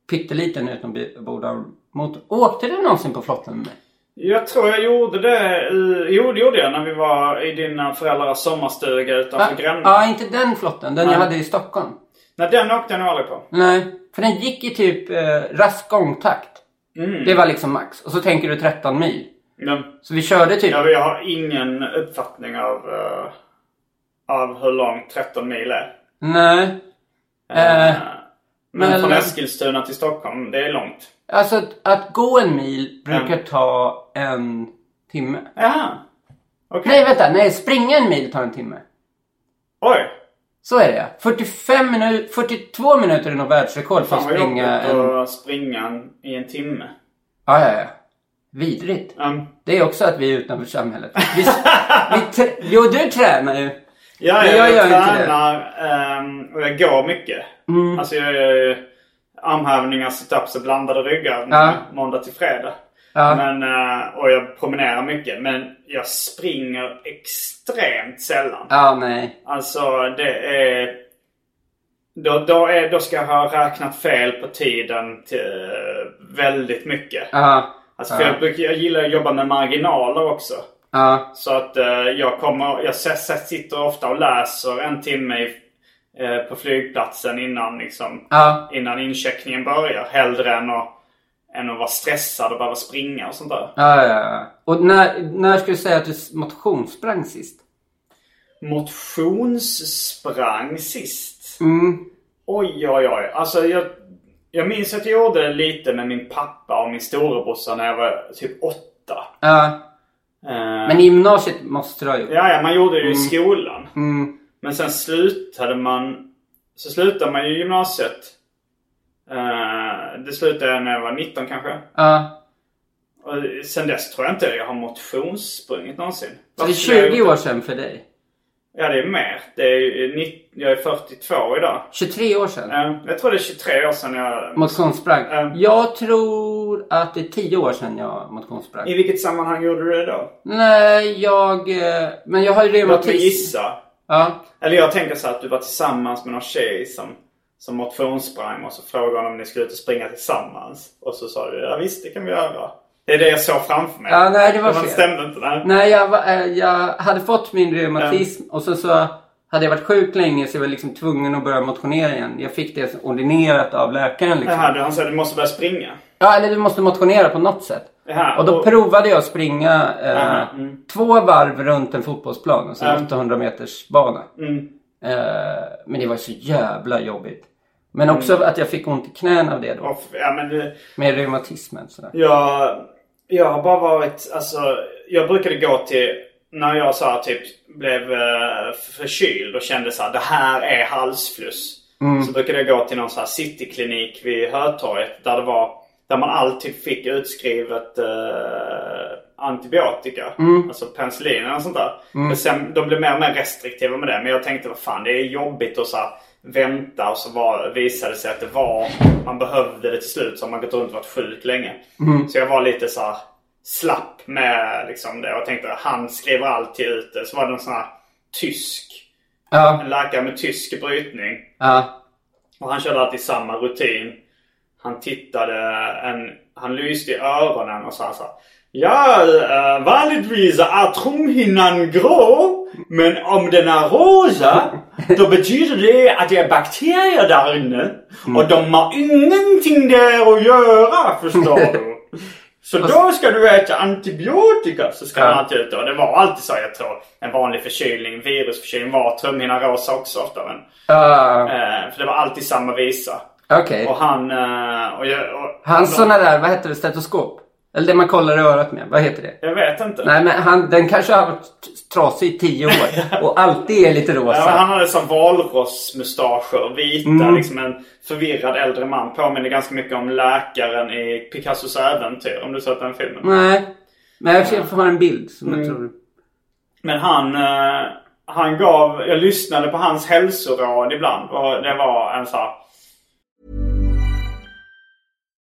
pytteliten utombordsmotor. Åkte du någonsin på flotten med mig? Jag tror jag gjorde det. i- Jo, det gjorde jag när vi var i dina föräldrars sommarstuga utanför Gränna. Ja, inte den flotten. Den jag Nej. hade i Stockholm. Nej, den åkte jag nog aldrig på. Nej, för den gick i typ eh, rask gångtakt. Mm. Det var liksom max. Och så tänker du 13 mil. Men, Så vi körde typ... ja, jag har ingen uppfattning av, eh, av hur långt 13 mil är. Nej. Eh, Eh, men men- från Eskilstuna till Stockholm, det är långt. Alltså att, att gå en mil brukar Mm. ta en timme. Jaha. Okej. Nej, vänta. Nej, springa en mil tar en timme. Oj. Så är det 45 minuter, 42 minuter är nog världsrekord för att springa en... att springa i en timme. Ja, ja, ja. Vidrigt. Um, Det är också att vi är utanför samhället. Vi, vi. Jo, du tränar ju. Ja, jag, jag jag, tränar ehm, och jag går mycket. Mm. Alltså jag gör ju armhävningar, situps och blandade ryggar Ja. måndag till fredag. Ja. Men, eh, och jag promenerar mycket. Men jag springer extremt sällan. Ja, nej. Alltså det är... Då, då, är, då ska jag ha räknat fel på tiden till, eh, väldigt mycket. Ja. Alltså, för jag, brukar, jag gillar att jobba med marginaler också. Ja. Så att eh, jag kommer, jag sitter ofta och läser en timme i, eh, på flygplatsen innan, liksom, Ja. innan incheckningen börjar. Hellre än att, än att vara stressad och behöva springa och sånt där. Ja, ja, ja. Och när, när skulle du säga att du motionssprang sist? Motionssprang sist. Mm. Oj, oj, oj. Alltså jag, jag minns att jag gjorde lite med min pappa och min storebrorsa när jag var typ åtta. Ja. Eh, Men i gymnasiet måste du ha gjort. Ja, ja, man gjorde det ju i skolan. Mm. Men sen slutade man... Så slutade man ju gymnasiet. Eh, det slutade när jag var 19 kanske. Ja. Och sen dess tror jag inte jag har motionssprungit någonsin. Så det är Varför skulle jag 20 gjort år sedan för dig? Ja, det är mer. Det är ju 90, jag är 42 idag. 23 år sedan? Jag tror det är 23 år sedan jag... Motionssprang? Ja. Jag tror att det är 10 år sedan jag motionssprang. I vilket sammanhang gjorde du det då? Nej, jag... eh, Men jag har ju Låt mig reumatism. gissa. Ja. Eller jag tänker så att du var tillsammans med någon tjej som, som motionssprang och så frågade hon om ni skulle ut och springa tillsammans. Och så sa du ja visst det kan vi göra. Det är det jag såg framför mig. Ja, nej, det var fel. stämde inte. Nej. Nej, jag, var- eh, jag hade fått min reumatism och så, så hade jag varit sjuk länge så jag var liksom tvungen att börja motionera igen. Jag fick det ordinerat av läkaren liksom. Jaha, han sa du måste börja springa. Ja, eller du måste motionera på något sätt. Jaha, Och då och- provade jag att springa eh, Aha, mm. två varv runt en fotbollsplan. Alltså Ja. 800 meters bana. Mm. Eh, men det var så jävla jobbigt. Men också att jag fick ont i knäna av det då. Ja, men det, Med reumatismen sådär. jag, jag har bara varit, alltså, jag brukade gå till, när jag så här, typ blev eh, förkyld och kände så här, det här är halsfluss. Så brukade jag gå till någon så här cityklinik vid Hötorget där det var, där man alltid fick utskrivet eh, antibiotika. Alltså penicillin eller sånt där. Men sen, de blev mer och mer restriktiva med det. Men jag tänkte, vad fan det är jobbigt att så här, vänta och så var, visade det sig att det var, man behövde det till slut så har man gått runt och varit sjuk länge. Så jag var lite så här slapp med liksom det och tänkte han skriver alltid ut det. Så var det en sån här tysk, Ja, en läkare med tysk brytning. ja. Och han körde alltid samma rutin. Han tittade, en, han lyste i öronen och sa så här. Ja, uh, vanligtvis är trumhinnan grå. Men om den är rosa, då betyder det att det är bakterier där inne. Och de har ingenting där att göra, förstår du. Så då ska du äta antibiotika. Så ska Ja. han alltid ut och det var alltid så jag tror. En vanlig förkylning, virusförkylning var trumhinnan rosa också ofta. Men, ja. eh, för det var alltid samma visa. Okej. Och han... Eh, och jag, och, Hans såna där, vad heter det, stetoskop? Eller det man kollar i örat med, vad heter det? Jag vet inte. Nej men han, den kanske har varit trasig i tio år och alltid är lite Ja, rosa. men han hade sån valrossmustascher, vita, Mm. liksom en förvirrad äldre man. Påminner ganska mycket om läkaren i Picassos äventyr, om du sett den filmen. Nej. Men jag ska få en bild som Mm. jag tror... Men han, eh, han gav, jag lyssnade på hans hälsoråd ibland. Och det var en sån här,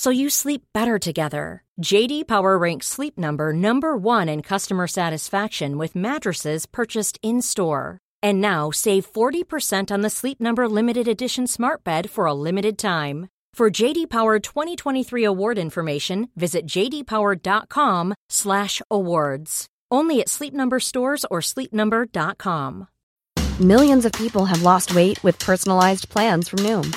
so you sleep better together. JD Power ranks Sleep Number number 1 in customer satisfaction with mattresses purchased in-store. And now save 40% on the Sleep Number limited edition Smart Bed for a limited time. For JD Power 2023 award information, visit jdpower.com/awards. Only at Sleep Number stores or sleepnumber.com. Millions of people have lost weight with personalized plans from Noom,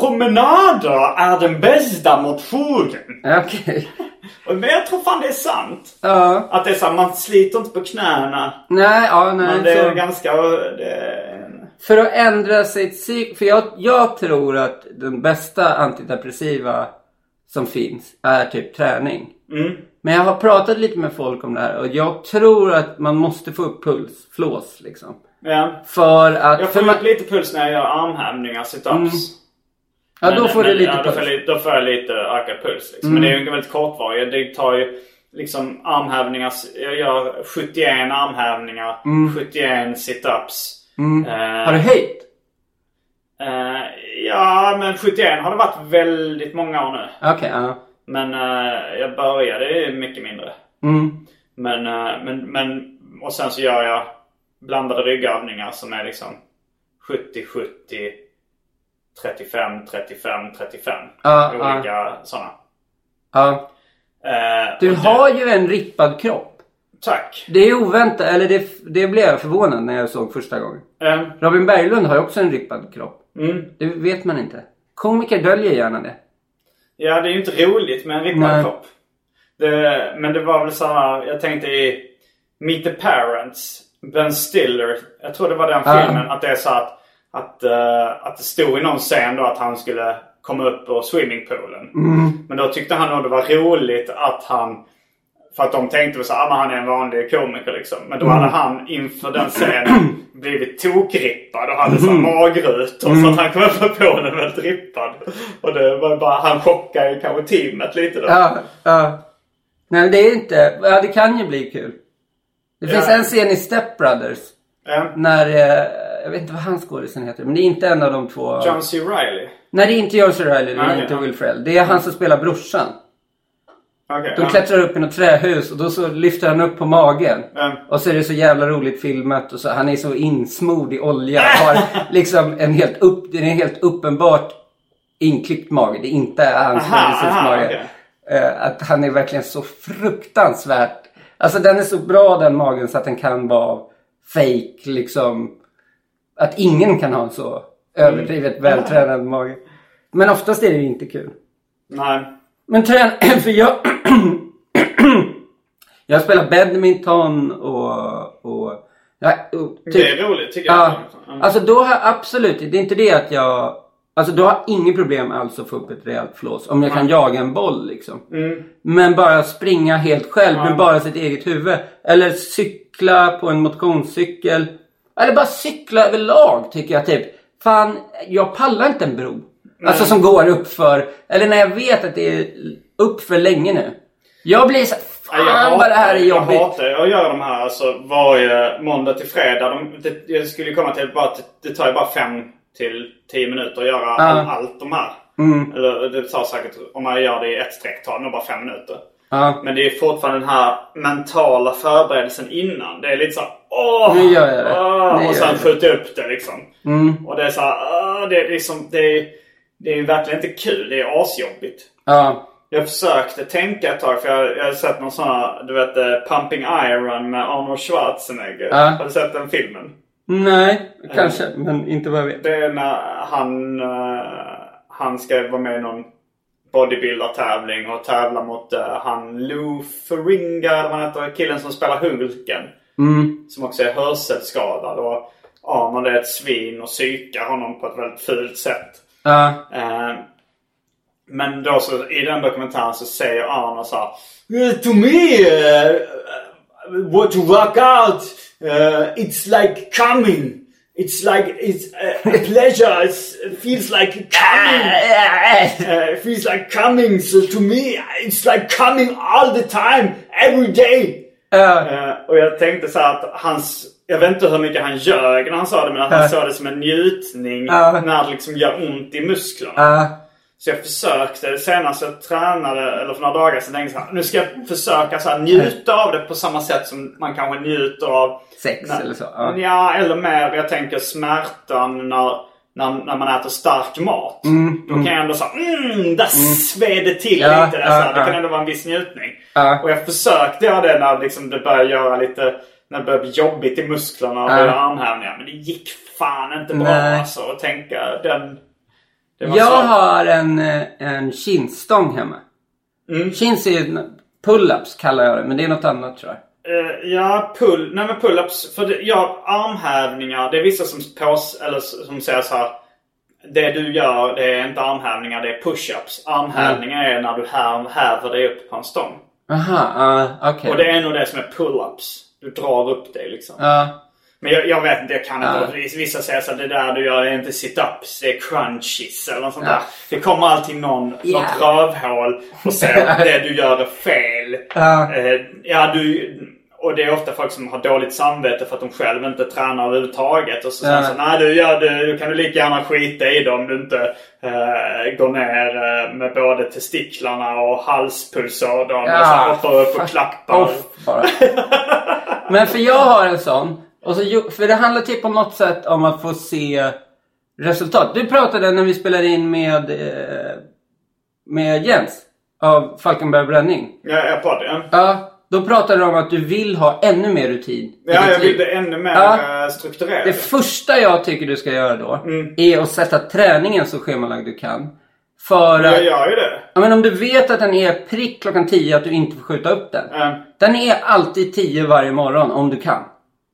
Promenader är den bästa motionen. Okej. Och Men jag tror fan det är sant. Ja. Att det är så här, man sliter inte på knäna. Nej, ja, nej. Men det är så- ganska... Det, För att ändra sitt psyk... För jag, jag tror att den bästa antidepressiva som finns är typ träning. mm. Men jag har pratat lite med folk om det här och jag tror att man måste få upp puls, flås liksom. Ja. För att... Jag får man, upp lite puls när jag gör armhävningar, sit-ups. Ja, då Men- får du men, lite ja, då får, puls. jag, då får jag lite ökad puls. Liksom. Men det är ju väldigt kortvarigt. Det tar ju liksom armhävningar. Jag gör 71 armhävningar, 71 sit-ups. Eh, Har du höjt? eh, ja, men 71 har det varit väldigt många år nu. Okej, ja. Men eh, jag började mycket mindre. Mm. Men, eh, men, men, och sen så gör jag blandade ryggövningar som är liksom 70, 70, 35, 35, 35. Ja, Olika sådana. ja. Eh, Du har ju en rippad kropp. Tack. Det är oväntat, eller det, det blev jag förvånad när jag såg första gången. Eh, Robin Berglund har ju också en rippad kropp. mm. Det vet man inte. Komiker döljer gärna det. Ja, det är ju inte roligt med en rippad Nej. kropp. Det, men det var väl så här, jag tänkte i Meet the Parents, Ben Stiller, jag tror det var den filmen, att det är så att, att, eh, att det stod i någon scen då att han skulle komma upp på swimmingpoolen. Men då tyckte han nog det var roligt att han för att de tänkte väl så här, ah, han är en vanlig komiker liksom. Men då hade han inför den scenen blivit tokrippad och hade så här magrutor. Så att han kom upp på poolen väldigt rippad. Och det var bara, han chockade ju kanske teamet lite då. Ja, ja. Nej, det är inte... Ja, det kan ju bli kul. Det finns Ja. en scen i Step Brothers. Ja. När... Eh, jag vet inte vad hans skådisen heter. Men det är inte en av de två. John C. Reilly. Nej, det är inte John C. Reilly. Det är Okej, inte ja. Will Ferrell. Det är han som spelar brorsan. Okej. De ja. klättrar upp i något trähus och då så lyfter han upp på magen. Ja. Och så är det så jävla roligt filmat och så, han är så insmord i olja. Har liksom en helt upp, det är en helt uppenbart inklippt mage. Det är inte hans mage. okej. Eh, att han är verkligen så fruktansvärt. Alltså den är så bra den magen så att den kan vara fake liksom. Att ingen kan ha en så överdrivet vältränad mage. Men oftast är det ju inte kul. Nej. Men trän... För jag... jag spelar badminton och... och, ja, och typ, Det är roligt tycker jag. Ja, Mm. alltså då har jag absolut... Det är inte det att jag... Alltså då har jag inget problem alls att få upp ett rejält flås. Om jag kan jaga en boll liksom. Mm. Men bara springa helt själv med bara sitt eget huvud. Eller cykla på en motionscykel. Eller bara cykla överlag tycker jag typ. Fan, jag pallar inte en bro. Alltså som går upp för Eller när jag vet att det är upp för länge nu. Jag blir så Ja, jag Fan vad det här är Jag jobbigt. hatar att göra de här alltså, varje måndag till fredag. De, det, jag skulle komma till bara att det tar ju bara fem till tio minuter att göra all, allt de här. Mm. Eller det tar säkert, om man gör det i ett streck, tar det nog bara fem minuter. Ja. Men det är fortfarande den här mentala förberedelsen innan. Det är lite så här, åh! Nu gör jag det. åh", Nu och sen skjuta upp det liksom. Mm. Och det är så här, åh, det är liksom, det är, det är verkligen inte kul. Det är asjobbigt. Ja. Jag försökte tänka ett tag för jag, jag har sett någon sån här, du vet eh, Pumping Iron med Arnold Schwarzenegger. Ja. Har du sett den filmen? Nej, kanske. Men inte vad jag vet. Det är när han, eh, han ska vara med i någon bodybuilder-tävling och tävla mot eh, han Lou Ferringa, eller vad han heter, killen som spelar Hulken. Mm. Som också är hörselskadad. Och Arnold är ett svin och psykar honom på ett väldigt fult sätt. Ja. Eh, men då så i den dokumentären så säger Arnold så här. "Eh, To me, uh, what to work out, uh, it's like coming. It's like it's uh, a pleasure. It's, it feels like coming. Uh, it feels like coming. So to me, it's like coming all the time, every day. Eh, och jag tänkte så att hans... Jag vet inte hur mycket han ljög när han sa det men att han sa det som en njutning när det liksom gör ont i musklerna. Så jag försökte senast jag tränade, eller för några dagar sedan, tänkte jag nu ska jag försöka så här, njuta av det på samma sätt som man kanske njuter av Sex när- eller så. Ja. Ja, eller mer. Jag tänker smärtan när när, när man äter stark mat. då kan jag ändå säga mm, där sved det till Ja, lite. Där, ja. Det ja. kan ändå vara en viss njutning. Ja. Och jag försökte göra det när liksom, det började göra lite... När det började bli jobbigt i musklerna och Ja. armhävningar. Men det gick fan inte bra Nej. alltså. Att tänka den... Jag svårt. har en, eh, en kinstång hemma. Mm. Chins är ju pull-ups kallar jag det, men det är något annat tror jag. Eh, ja, pull, nej men pull-ups. För det, ja, armhävningar. Det är vissa som, pås, eller som säger så här. Det du gör, det är inte armhävningar, det är push-ups. Armhävningar är när du häv, häver dig upp på en stång. Aha, uh, okej. Och det är nog det som är pull-ups. Du drar upp dig liksom. Ja. Men jag, jag vet inte, jag kan inte. Ja. Vissa säger så att det där du gör är inte sit-ups, det är crunchies eller något sånt Ja. där. Det kommer alltid någon, Ja. något rövhål och säger att det du gör är fel. Ja. Eh, ja, du... Och det är ofta folk som har dåligt samvete för att de själva inte tränar överhuvudtaget. Och så säger Ja. så nej du gör det, du kan du lika gärna skita i det om du inte eh, går ner eh, med både testiklarna och halspulsådern och så hoppar upp och klappar. off bara. Men för jag har en sån. Och så, för det handlar typ på något sätt om att få se resultat. Du pratade när vi spelade in med, eh, med Jens av Falkenberg Bränning. Ja, jag pratar ja. Då pratade du om att du vill ha ännu mer rutin. Ja, jag vill det ännu mer Ja. eh, strukturerat. Det första jag tycker du ska göra då Mm. är att sätta träningen så schemalagd du kan. För Jag att, gör ju det. ja, men om du vet att den är prick klockan 10 att du inte får skjuta upp den. Eh, Den är alltid 10 varje morgon om du kan.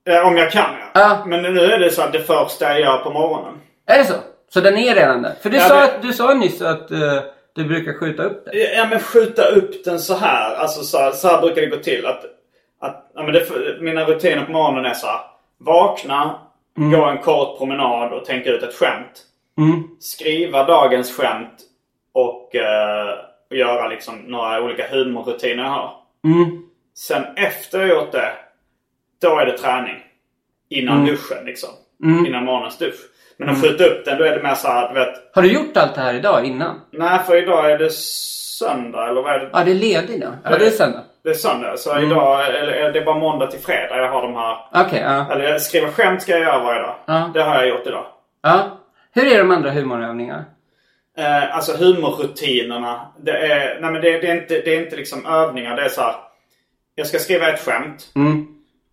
Eh, om jag kan ja. Ja. Men nu är det så att det första jag gör på morgonen. Är det så? Så den är redan där? För du, Ja, sa, det- du sa nyss att eh, du brukar skjuta upp den. Ja men skjuta upp den så här. Alltså så här, så här brukar det gå till. Att, att, ja, men det, mina rutiner på morgonen är så här. Vakna, gå en kort promenad och tänka ut ett skämt. Mm. Skriva dagens skämt och, och göra liksom några olika humorrutiner jag har. Mm. Sen efter jag gjort det, då är det träning. Innan Mm. duschen liksom. Innan morgonens dusch. Men att skjuta upp den, då är det mer så här, du vet. Har du gjort allt det här idag innan? Nej, för idag är det söndag, eller vad är det? Ja, det är ledig då. Ja, det är söndag. Det är söndag. Så Mm. idag, eller är det bara måndag till fredag jag har de här. Okej, ja. Eller skriva skämt ska jag göra varje dag. Ja. Det har jag gjort idag. ja. Hur är de andra humorövningarna? Eh, alltså humorrutinerna. Det är, nej men det, det, är inte, det är inte liksom övningar. Det är så här. Jag ska skriva ett skämt. Mm.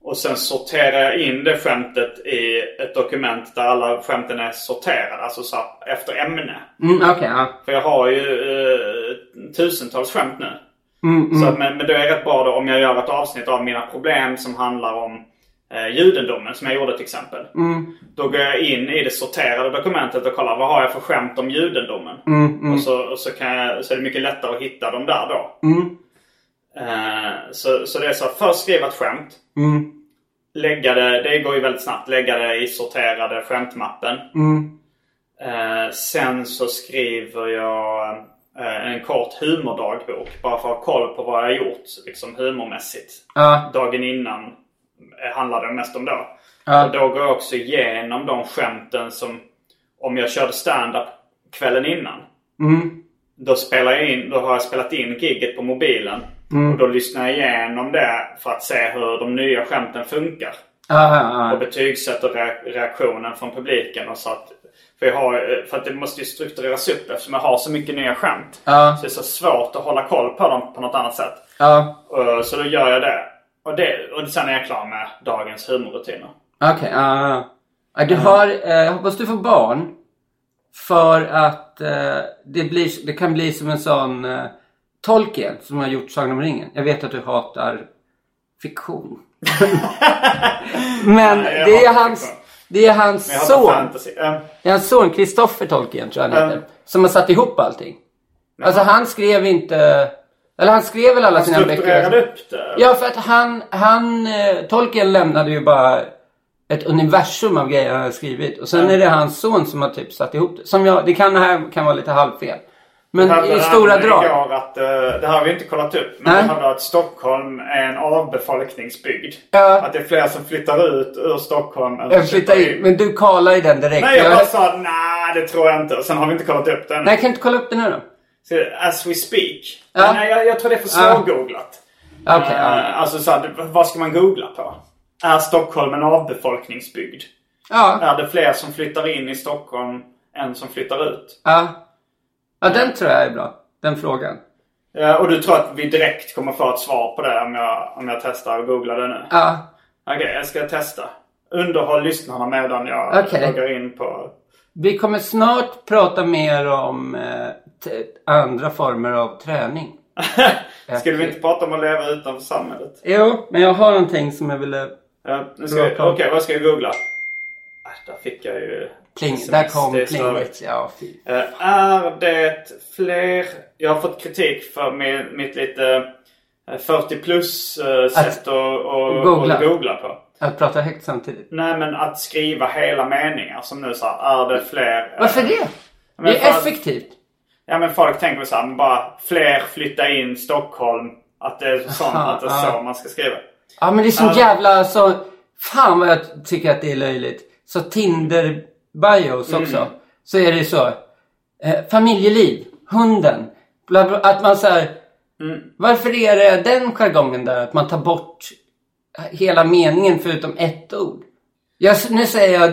Och sen sorterar jag in det skämtet i ett dokument där alla skämten är sorterade. Alltså så efter ämne. Mm, Okej, ja. För jag har ju eh, tusentals skämt nu. Mm, Så mm. att, men, men det är rätt bra då om jag gör ett avsnitt av mina problem som handlar om eh, judendomen som jag gjorde till exempel. Mm. Då går jag in i det sorterade dokumentet och kollar vad har jag för skämt om judendomen. Mm, mm. Och, så, och så, kan jag, så är det mycket lättare att hitta dem där då. Eh, så, så det är så att först skriva ett skämt. Lägga det, det går ju väldigt snabbt, lägga det i sorterade skämtmappen. Mm. Eh, sen så skriver jag eh, en kort humordagbok. Bara för att ha koll på vad jag har gjort liksom humormässigt. Ja. Dagen innan handlade det mest om då. Ja. Och då går jag också igenom de skämten som om jag körde stand-up kvällen innan. Mm. Då, spelar jag in, då har jag spelat in gigget på mobilen. Mm. Och då lyssnar jag igenom det för att se hur de nya skämten funkar. Ja, ja, Och ja. betygsätter re- reaktionen från publiken. Och så att, för, jag har, för att det måste ju struktureras upp eftersom jag har så mycket nya skämt. Ja. Så det är så svårt att hålla koll på dem på något annat sätt. Och, så då gör jag det. Och, det. och sen är jag klar med dagens humorrutiner. Okej, ja, ja. ja. Du har, eh, jag hoppas du får barn. För att eh, det, blir, det kan bli som en sån eh, Tolkien som har gjort Sagan om ringen. Jag vet att du hatar fiktion. Men Nej, det är hans, fiktion. det är hans son. fantasy. Det är hans son Kristoffer Tolkien tror jag han heter. Mm. Som har satt ihop allting. Alltså han skrev inte... Eller han skrev väl alla han sina strukturerade böcker. upp det. Ja, för att han, han eh, Tolkien lämnade ju bara ett universum av grejer han hade skrivit. Och sen är det hans son som har typ satt ihop det. Som jag, det kan, det här kan vara lite halvfel. Men hade i stora drag. igår Att, eh, det här har vi inte kollat upp. Men Nej. vi hade att Stockholm är en avbefolkningsbygd. Ja. Att det är fler som flyttar ut ur Stockholm än som flyttar in. Men du kallar i den direkt. Nej, jag Jag- bara sa nej det tror jag inte. Och sen har vi inte kollat upp den. Nej, jag kan inte kolla upp det nu då. Så, As we speak. Ja. Nej, jag, jag tror det är för Ja. svårgooglat. Okej, Eh. Alltså så här, vad ska man googla på? Är Stockholm en avbefolkningsbygd? Ja. Är det fler som flyttar in i Stockholm en som flyttar ut. Ja. Ja, den tror jag är bra. Den frågan. Ja, och du tror att vi direkt kommer få ett svar på det om jag, om jag testar och googlar det nu? Ja. Okej, jag ska testa. Underhåll lyssnarna medan jag Okej. loggar in på... Vi kommer snart prata mer om eh, andra former av träning. Skulle vi inte prata om att leva utanför samhället? Jo, men jag har någonting som jag ville... Ja, ska Okej, vad ska jag googla? Äh, där fick jag ju... Pling, där kom plinget. Ja. Eh, är det fler... Jag har fått kritik för min, mitt lite eh, 40 plus eh, sätt att, googla. att googla på. Att prata högt samtidigt. Nej men att skriva hela meningar som nu så här, är det fler... eh, Varför det? men Det är effektivt. Ja men folk tänker så här, men bara fler flytta in Stockholm. Att det är sånt, Aha, att det är så man ska skriva. Ja, men det är så jävla så... Fan vad jag tycker att det är löjligt. Så Tinder-bios också. Mm. Så är det så. Eh, familjeliv. Hunden. Bla, bla, att man så här, Mm. Varför är det den jargongen där? Att man tar bort hela meningen förutom ett ord. Jag, nu säger jag,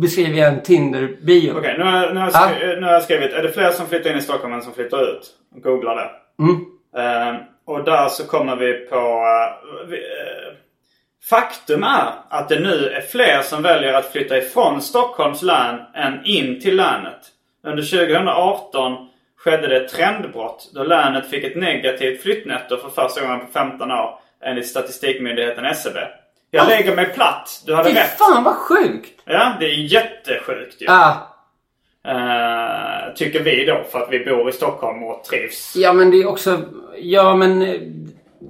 beskriver jag en Tinder-bio. Okej, nu, har- nu, har jag Ja. skri- nu har jag skrivit. Är det fler som flyttar in i Stockholm än som flyttar ut? Googla det. Mm. Eh, och där så kommer vi på... eh, vi, eh, faktum är att det nu är fler som väljer att flytta ifrån Stockholms län än in till länet. Under 2018 skedde det ett trendbrott då länet fick ett negativt flyttnetto för första gången på 15 år enligt statistikmyndigheten SCB. Jag lägger mig platt. Du hade Fy rätt. fan vad sjukt! Ja, det är jättesjukt ju. Ah, Eh, tycker vi då för att vi bor i Stockholm och trivs. ja men det är också, ja men...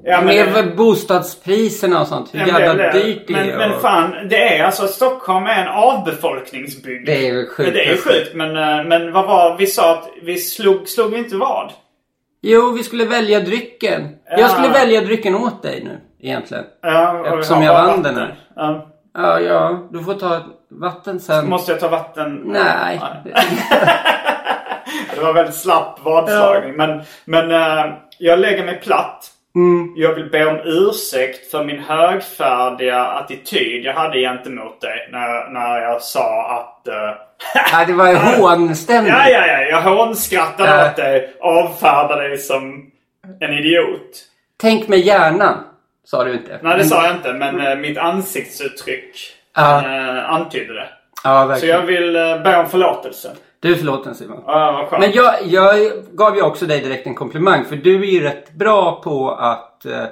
Ja, men med bostadspriserna och sånt. Hur men jävla det- dyrt det men, är. Men och- fan, det är alltså Stockholm är en avbefolkningsbygd. Det är sjukt. Det är ju sjukt men, eh, men vad var, vi sa att vi slog, slog vi inte vad? Jo, vi skulle välja drycken. Ja. Jag skulle välja drycken åt dig nu, egentligen. Ja, Eftersom jag vann den här. Ja. Ja, ja, du får ta vatten sen. Måste jag ta vatten? Nej. Det var väldigt slapp vadslagning. Men, men eh, jag lägger mig platt. Mm. Jag vill be om ursäkt för min högfärdiga attityd jag hade gentemot dig. När, när jag sa att... eh, Ja, det var ju hånstämning. Ja, ja, ja. Jag hånskrattade Ja. åt dig. Avfärdade dig som en idiot. Tänk med hjärnan, sa du inte. Nej, det sa jag inte. Men eh, mitt ansiktsuttryck eh, antydde det. Ja, Så verkligen. jag vill uh, be om förlåtelse. Du är förlåten Simon. Ja, vad skönt. Men jag, jag gav ju också dig direkt en komplimang. För du är ju rätt bra på att... Eh,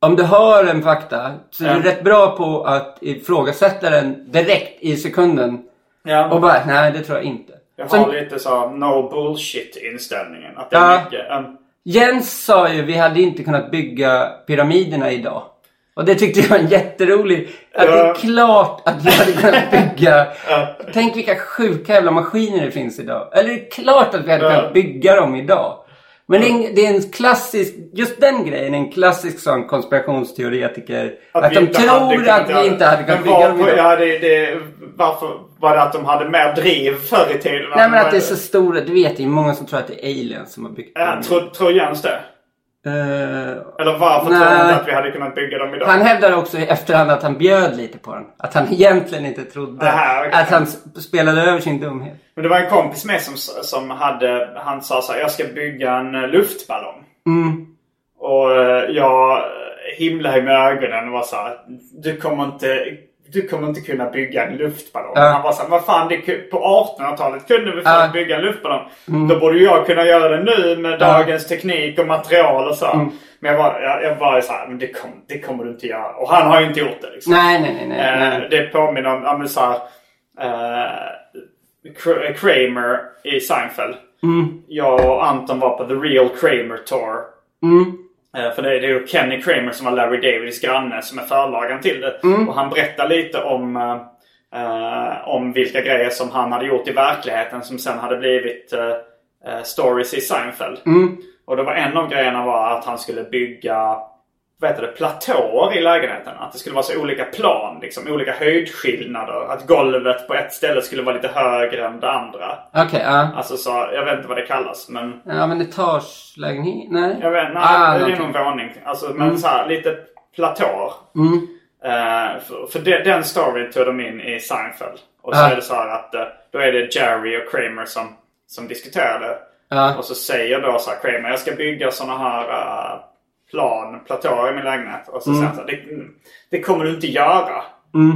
om du hör en fakta så är du rätt bra på att ifrågasätta den direkt i sekunden. ja. Och bara, nej det tror jag inte. Jag har Som lite så no bullshit inställningen. Att det är Ja. mycket... um, Jens sa ju, vi hade inte kunnat bygga pyramiderna idag. Och det tyckte jag var en jätterolig. Att det Ja. är klart att vi hade kunnat bygga. Ja. Tänk vilka sjuka jävla maskiner det finns idag. Eller det är klart att vi hade Ja. kunnat bygga dem idag. Men det är, en, det är en klassisk, just den grejen är en klassisk sån konspirationsteoretiker. Att, vi de tror att vi inte hade kunnat bygga dem idag. det, det, varför var det att de hade mer driv förr i tiden? Nej men att det är så stora, du vet det är många som tror att det är aliens som har byggt Ja, dem. tror, tror Jens det? Eh, Eller varför tror han inte att vi hade kunnat bygga dem idag? Han hävdar också i efterhand att han bjöd lite på den. Att han egentligen inte trodde. Aha, okej. Att han spelade över sin dumhet. Men det var en kompis med som, som hade, han sa så här, jag ska bygga en eh, luftballong. Mm. Och eh, jag himlade med ögonen och var så här, du kommer inte, du kommer inte kunna bygga en luftballong. Ja. Han var så här, vad fan, det, på 1800-talet kunde vi fan bygga en luftballong. Då borde jag kunna göra det nu med dagens teknik och material och så. Men jag var, jag, jag var så här, men det, kom, det kommer du inte göra. Och han har ju inte gjort det liksom. Nej, nej, nej. nej, Eh, nej. Det påminner om, ja men så här, eh, Kr- Kramer i Seinfeld. Mm. Jag och Anton var på The Real Kramer Tour. Mm. Eh, För det är ju Kenny Kramer som var Larry Davids granne som är förlagaren till det. Mm. Och han berättar lite om, eh, eh, om vilka grejer som han hade gjort i verkligheten som sen hade blivit eh, eh, stories i Seinfeld. Mm. Och det var en av grejerna var att han skulle bygga vad heter det, platåer i lägenheten. Att det skulle vara så olika plan, liksom olika höjdskillnader. Att golvet på ett ställe skulle vara lite högre än det andra. Okej, ja. Alltså så, jag vet inte vad det kallas men... Ja, men etagelägenhet? Nej. Jag vet, nej, Ah, det är någonting. någon våning. Alltså, men så här, lite platåer. Mm. Eh, för för de, den storyn tog de in i Seinfeld. Och så Ja. är det så här att eh, då är det Jerry och Kramer som, som diskuterar det. Och så säger då så här Kramer, jag ska bygga såna här eh, plan, platåer i min lägenhet. Och så säger han så det, det kommer du inte göra.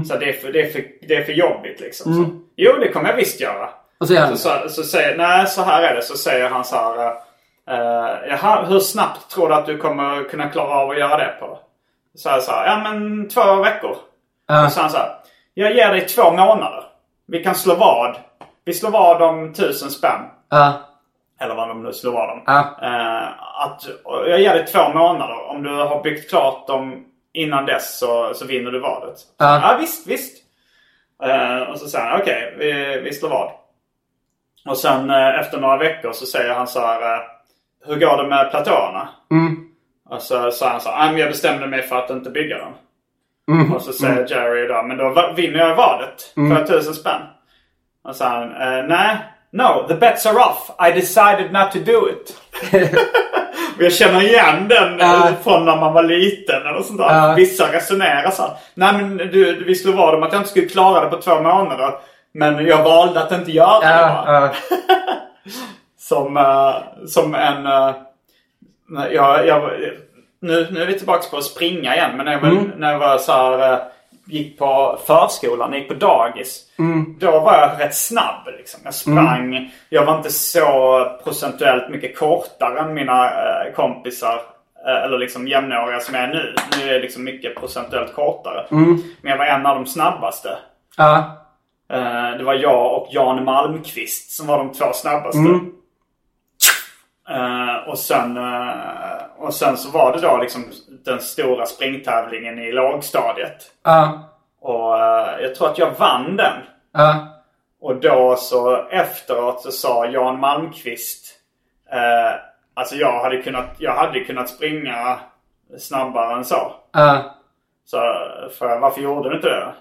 Så det, är för, det, är för, det är för jobbigt liksom. Så, jo, det kommer jag visst göra. Och så Så, så, så säger, nej så här är det. Så säger han så här. Uh, jaha, hur snabbt tror du att du kommer kunna klara av att göra det på? Så så här, ja men två veckor. Ja. Och så han så här, jag ger dig två månader. Vi kan slå vad. Vi slår vad om tusen spänn. Ja. Eller vad de nu slår vad om. Ja. Eh, att, jag ger dig två månader. Om du har byggt klart dem innan dess så, så vinner du vadet. Ja. ja visst, visst. Eh, och så säger han okej, vi, vi slår vad. Och sen eh, efter några veckor så säger han så här. hur går det med platåerna? Mm. Och så sa han så här, "Ah, men jag bestämde mig för att inte bygga dem. Mm. Och så säger Jerry då, men då vinner jag vadet för tusen spänn. Och så sa han, eh, nej, no, the bets are off. I decided not to do it. Jag känner igen den eh, Ja. från när man var liten eller sånt där. Ja. Vissa resonerar så här, nej men du, vi slog vad om att jag inte skulle klara det på två månader. Men jag valde att inte göra det. Ja, va?" ja. Som, eh, som en... Uh, jag, jag, nu, nu är vi tillbaka på att springa igen. Men när jag, Mm. när jag var så här, eh, gick på förskolan, gick på dagis. Mm. Då var jag rätt snabb. Liksom. Jag sprang. Jag var inte så procentuellt mycket kortare än mina eh, kompisar. eh, eller liksom jämnåriga som jag är nu. Nu är jag liksom mycket procentuellt kortare. Mm. Men jag var en av de snabbaste. Eh, Det var jag och Jan Malmqvist som var de två snabbaste. Mm. Eh, och, sen, och sen så var det då liksom den stora springtävlingen i lågstadiet. Ja. Och eh, jag tror att jag vann den. Ja. Och då så efteråt så sa Jan Malmqvist. Eh, alltså jag hade kunnat, jag hade kunnat springa snabbare än så. Ja. Så för varför gjorde du inte det?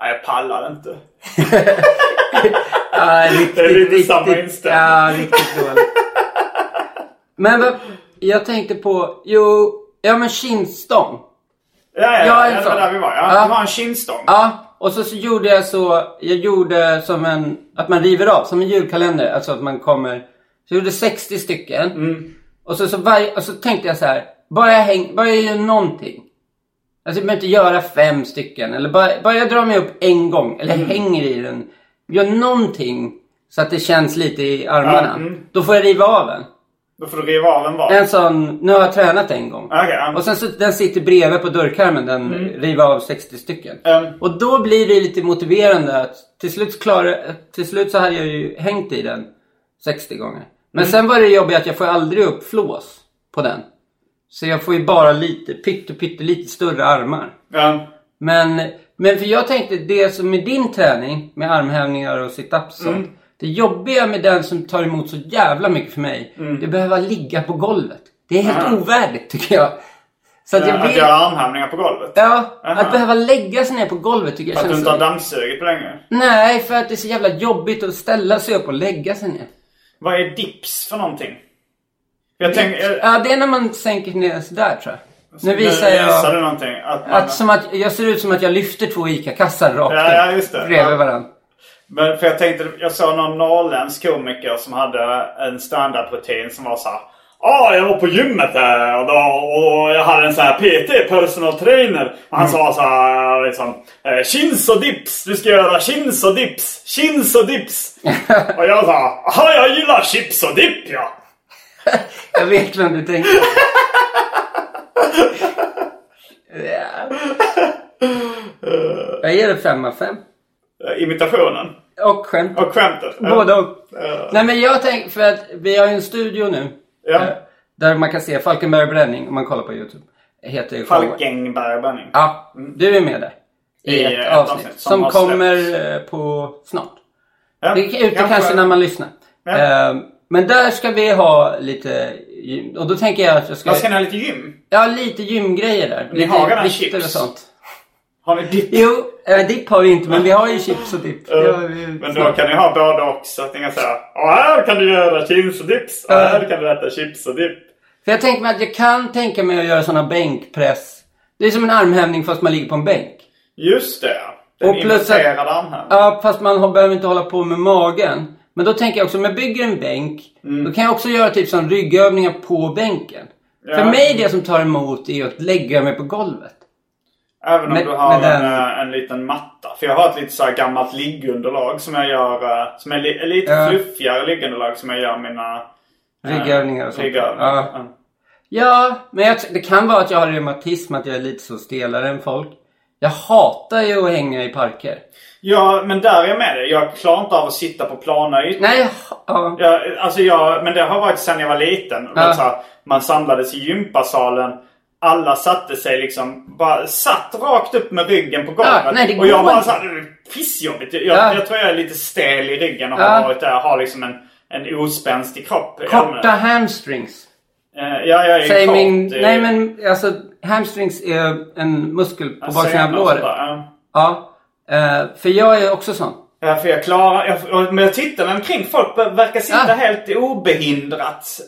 Nej, jag pallade inte. Ja, riktigt, Det är lite riktigt, samma inställning. Ja, riktigt dåligt. Men jag tänkte på, jo, ja men kindstång. Ja, ja, Ja, en det sån. var där vi var. Ja, Ja. Det var en kindstång. Ja, och så, så gjorde jag så, jag gjorde som en, att man river av, som en julkalender. Alltså att man kommer, så jag gjorde 60 stycken. Mm. Och så, så, varje, och så tänkte jag så här, bara jag, häng, bara jag gör någonting. Alltså jag behöver inte göra fem stycken. Eller bara, bara jag drar mig upp en gång. Eller Mm. hänger i den. Gör någonting så att det känns lite i armarna. Mm. Då får jag riva av en. Då får du riva av en var. En sån, nu har jag tränat en gång. Okej, ja. Och sen så, den sitter bredvid på dörrkarmen, den riva av 60 stycken. Mm. Och då blir det lite motiverande att till slut, så klarar, till slut så hade jag ju hängt i den 60 gånger. Men Mm. sen var det jobbigt att jag får aldrig upp flås på den. Så jag får ju bara lite, pytte, pytte lite större armar. Ja. Men, men för jag tänkte det som med din träning med armhävningar och sit-ups. Mm. Det jobbiga med den som tar emot så jävla mycket för mig. Det behöver ligga på golvet. Det är helt Ah. ovärdigt tycker jag. Så att jag Att göra armhävningar på golvet. Ja, Aha. att behöva lägga sig ner på golvet tycker jag För att du inte har så... dammsugit på länge. Nej, för att det är så jävla jobbigt att ställa sig upp och lägga sig ner. Vad är dips för någonting? Jag tänker... Ja, det är när man sänker ner sådär tror jag. Nu Nu visar Visar jag du någonting? Att man... att, som att jag ser ut som att jag lyfter två ICA-kassar rakt Ja, ja, just det. bredvid Ja. varandra. Men för jag tänkte, jag såg någon norrländsk komiker som hade en standardrutin som var så här, Ja, ah, jag var på gymmet där och, då, och jag hade en sån här PT, personal trainer. Och han mm. sa så här eh, liksom. Eh, chins och dips, du ska göra chins och dips, chins och dips. och jag sa, ja jag gillar chips och dipp ja. jag vet vem du tänker Jag ger det 5 av 5. Imitationen. Och skämt. Och skämtet. Ja. Både och. Nej men jag tänker, för att vi har ju en studio nu. Ja. eh, Där man kan se Falkenberg bränning om man kollar på YouTube. Heter ju showen. Falkenberg-Benning. Ja, du är med där. I, I ett, ett avsnitt. avsnitt som som kommer eh, på snart. Ja, Det är ute kanske, när man lyssnar. Ja. Eh, men där ska vi ha lite gym. Och då tänker jag att jag ska... Jag ska ni ha lite gym? Ja, lite gymgrejer där. Ni lite har redan chips. och sånt. Har ni dipp? Jo, äh, dipp har vi inte men vi har ju chips och dipp. Vi Men då kan ni ha både och så att ni kan säga Ja, här kan du göra chips och dips. Och här kan du äta chips och dipp. För jag tänker mig att jag kan tänka mig att göra sådana bänkpress. Det är som en armhävning fast man ligger på en bänk. Just det. Den Och plus att-. Ja, fast man har, behöver inte hålla på med magen. Men då tänker jag också, om jag bygger en bänk, Mm. då kan jag också göra typ som ryggövningar på bänken. Ja. För mig det som tar emot är att lägga mig på golvet. Även om med- du har med en, den- eh, en liten matta. För jag har ett lite så här gammalt liggunderlag som jag gör. eh, Som är li- lite Ja. fluffigare liggunderlag som jag gör mina... eh, Ryggövningar och sånt. Ryggövningar. Ja. Ja. Ja, men jag, det kan vara att jag har reumatism, att jag är lite så stelare än folk. Jag hatar ju att hänga i parker. Ja, men där är jag med dig. Jag klarar inte av att sitta på plana ytor. Nej, ja. Ja, alltså jag, men det har varit sedan jag var liten. Ja. Man samlades i gympasalen. Alla satte sig liksom, bara satt rakt upp med ryggen på golvet. Ja, nej, och jag bara såhär, pissjobbigt. Jag, Ja. jag tror jag är lite stel i ryggen och Ja. har varit där. Har liksom en, en ospänstig kropp. Korta hamstrings. Eh, Ja, jag är Säg kort. min... eh, Nej men alltså hamstrings är en muskel på baksidan av låret. ja. Eh, för jag är också sån. Ja, för jag klarar... Jag, men jag tittar mig omkring. Folk verkar sitta helt obehindrat.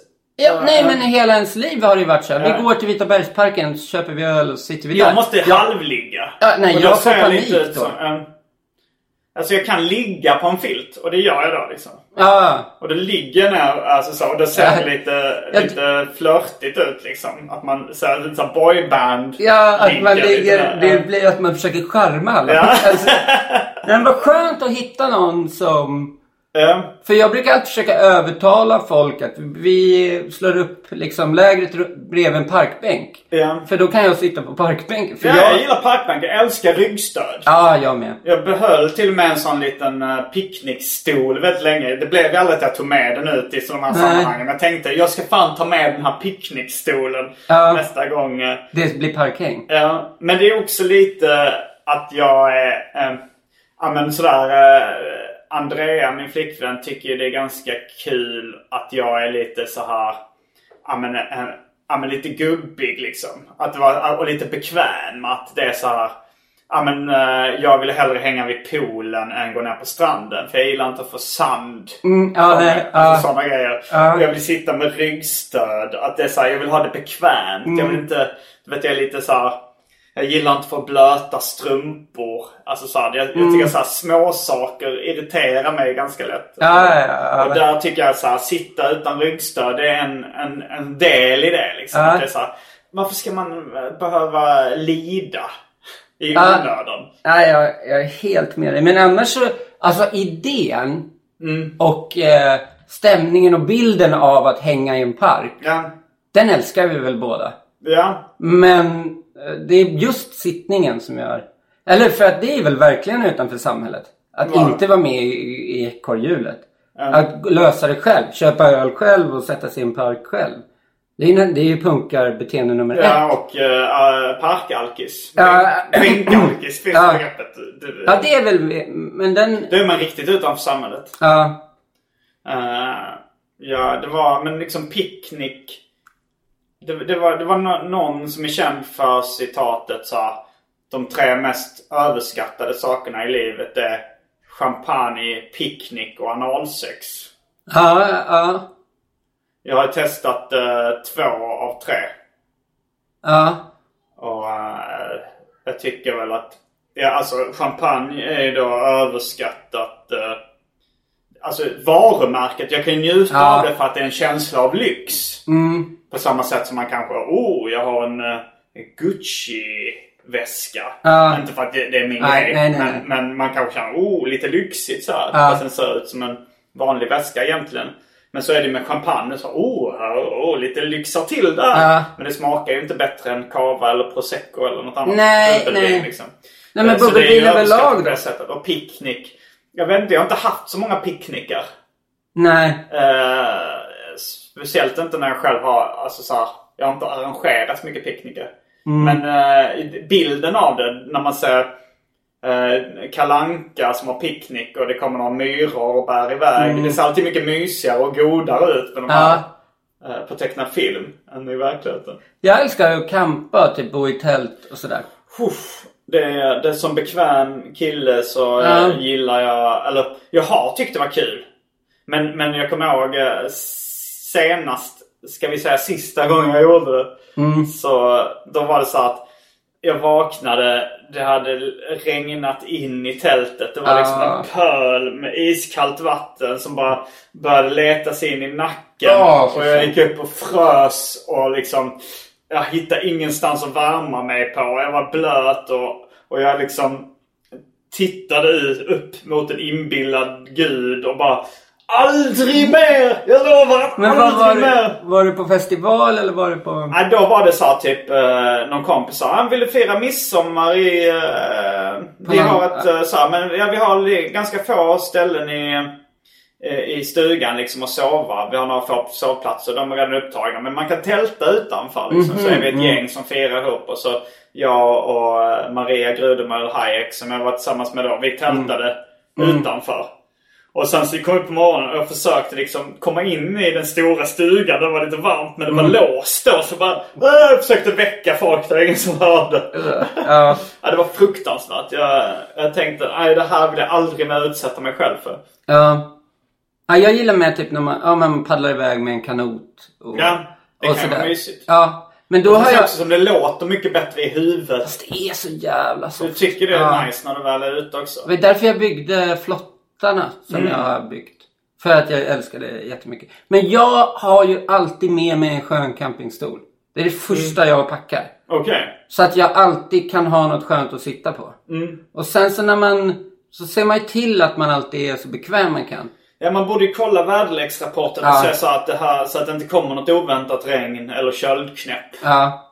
Ja, nej men hela ens liv har det ju varit så. här. Vi går till Vita bergsparken, så köper vi öl och sitter vi där. Jag måste halvligga. Ja, nej, Och då jag får ser panik lite ut då. som, eh, Alltså jag kan ligga på en filt och det gör jag då liksom. Ja. Och då ligger jag ner, alltså så, och det ser Ja. lite, Ja. lite flörtigt ut liksom. Att man ser lite såhär boyband. Ja, att man lite ligger... där. Det blir att man försöker charma alla. Ja. Alltså, men vad skönt att hitta någon som... Ja. För jag brukar alltid försöka övertala folk att vi slår upp liksom lägret bredvid en parkbänk. Ja. För då kan jag sitta på parkbänken. För Ja, jag jag... gillar parkbänk. Jag älskar ryggstöd. Ja, jag med. Jag behöll till och med en sån liten uh, picknickstol väldigt länge. Det blev ju aldrig att jag tog med den ut i sådana här Nej. sammanhang. Jag tänkte jag ska fan ta med den här picknickstolen Ja. nästa gång. eh. Det blir parkhäng. Ja, men det är också lite att jag är... Eh, ja men sådär... Eh, Andrea, min flickvän, tycker ju det är ganska kul att jag är lite så här... Ja men, eh, ja, men lite gubbig liksom. Att vara, och lite bekväm att det är så här... Ja men eh, jag vill hellre hänga vid poolen än gå ner på stranden. För jag gillar inte att få sand. Mm, ja, nej. Alltså sådana grejer. Ja. Och jag vill sitta med ryggstöd. Att det är så här, jag vill ha det bekvämt. Jag Mm. vill inte... Du vet jag är lite så här, Jag gillar inte att få blöta strumpor. Alltså så här, jag, jag tycker så här, små saker irriterar mig ganska lätt. Mm. Ja, ja, ja, Och där tycker jag så här, sitta utan ryggstöd det är en, en, en del i det liksom. Ja. Det är så här, varför ska man eh, behöva lida i onödan? Nej, jag, jag är helt med dig. Men annars så, alltså idén och eh, stämningen och bilden av att hänga i en park. Den älskar vi väl båda. Ja. Men det är just sittningen som gör... Eller för att det är väl verkligen utanför samhället. Att Ja. inte vara med i, i ekorrhjulet. Att lösa det själv. Köpa öl själv och sätta sig i en park själv. Det är, det är ju punkarbeteende nummer Ja, ett. och uh, parkalkis. Ja. Bänkalkis finns Ja. begreppet. Du, Ja, det är väl... Men den... Då är man riktigt utanför samhället. Ja. Eh, ja, det var, men liksom picknick. Det, det var, det var nå- någon som är känd för citatet så De tre mest överskattade sakerna i livet är champagne, picknick och analsex. Ja, ja. Jag har testat eh, två av tre. Ja. Och eh, jag tycker väl att... Ja, alltså champagne är ju då överskattat. eh, alltså varumärket. Jag kan ju njuta Ja. av det för att det är en känsla av lyx. Mm. På samma sätt som man kanske, oh jag har en uh, Gucci-väska. Ja. Inte för att det, det är min Nej, grej. nej, nej, men, men man kanske känner, oh lite lyxigt så här. Ja. Fast den ser ut som en vanlig väska egentligen. Men så är det med champagne. Så, oh, oh, lite lyxar till där. Ja. Men det smakar ju inte bättre än cava eller prosecco eller något annat. Nej, nej. Liksom. Nej, men Eh, det bubbelvin överlag på då? det. Och picknick. Jag vet inte, jag har inte haft så många picknickar. Nej. Eh, speciellt inte när jag själv har, alltså så här, jag har inte arrangerat så mycket picknickar. Mm. Men eh, bilden av det när man ser eh, kalanka som har picknick och det kommer några myror och bär iväg. Mm. Det ser alltid mycket mysigare och godare ut med de Ja. här eh, på tecknad film än i verkligheten. Jag älskar att campa, typ bo i tält och sådär. Uff, det, det som bekväm kille så Ja. gillar jag, eller jag har tyckt det var kul. Men, men jag kommer ihåg eh, senast, ska vi säga sista gången jag gjorde det. Mm. Så då var det så att jag vaknade, det hade regnat in i tältet. Det var liksom Ah. en pöl med iskallt vatten som bara började leta sig in i nacken. Ah, för och jag gick upp och frös och liksom... Jag hittade ingenstans att värma mig på. Jag var blöt och, och jag liksom tittade upp mot en inbillad gud och bara Aldrig mer! Jag lovar Men vad var aldrig mer! du, var du på festival eller var du på... Nej, då var det så här, typ eh, någon kompis sa han ville fira midsommar i... Eh, vi har ett eh, så här, men ja, vi har ganska få ställen i, i stugan liksom att sova. Vi har några få sovplatser. De är redan upptagna. Men man kan tälta utanför liksom. Så är vi ett gäng som firar ihop. Och så jag och eh, Maria Grudemöll Hayek som jag var tillsammans med då. Vi tältade utanför. Och sen så kom jag upp på morgonen och jag försökte liksom komma in i den stora stugan. Det var lite varmt men det var låst då. Så bara, äh, jag försökte väcka folk. Det var ingen som hörde. Ja. Ja, det var fruktansvärt. Jag, jag tänkte, nej det här vill jag aldrig mer utsätta mig själv för. Ja. Ja jag gillar med typ när man, ja, man paddlar iväg med en kanot. Och, Ja, det och kan vara sådär. mysigt. Ja. Men då har jag... också som det låter mycket bättre i huvudet. Fast det är så jävla Du soft. tycker det är Ja. nice när du väl är ute också? Det var därför jag byggde flottarna som Mm. jag har byggt. För att jag älskar det jättemycket. Men jag har ju alltid med mig en skön campingstol. Det är det första jag packar. Okej. Så att jag alltid kan ha något skönt att sitta på. Mm. Och sen så när man... Så ser man ju till att man alltid är så bekväm man kan. Ja, man borde ju kolla väderleksrapporten och Ja. se så att, det här, så att det inte kommer något oväntat regn eller köldknäpp. Ja.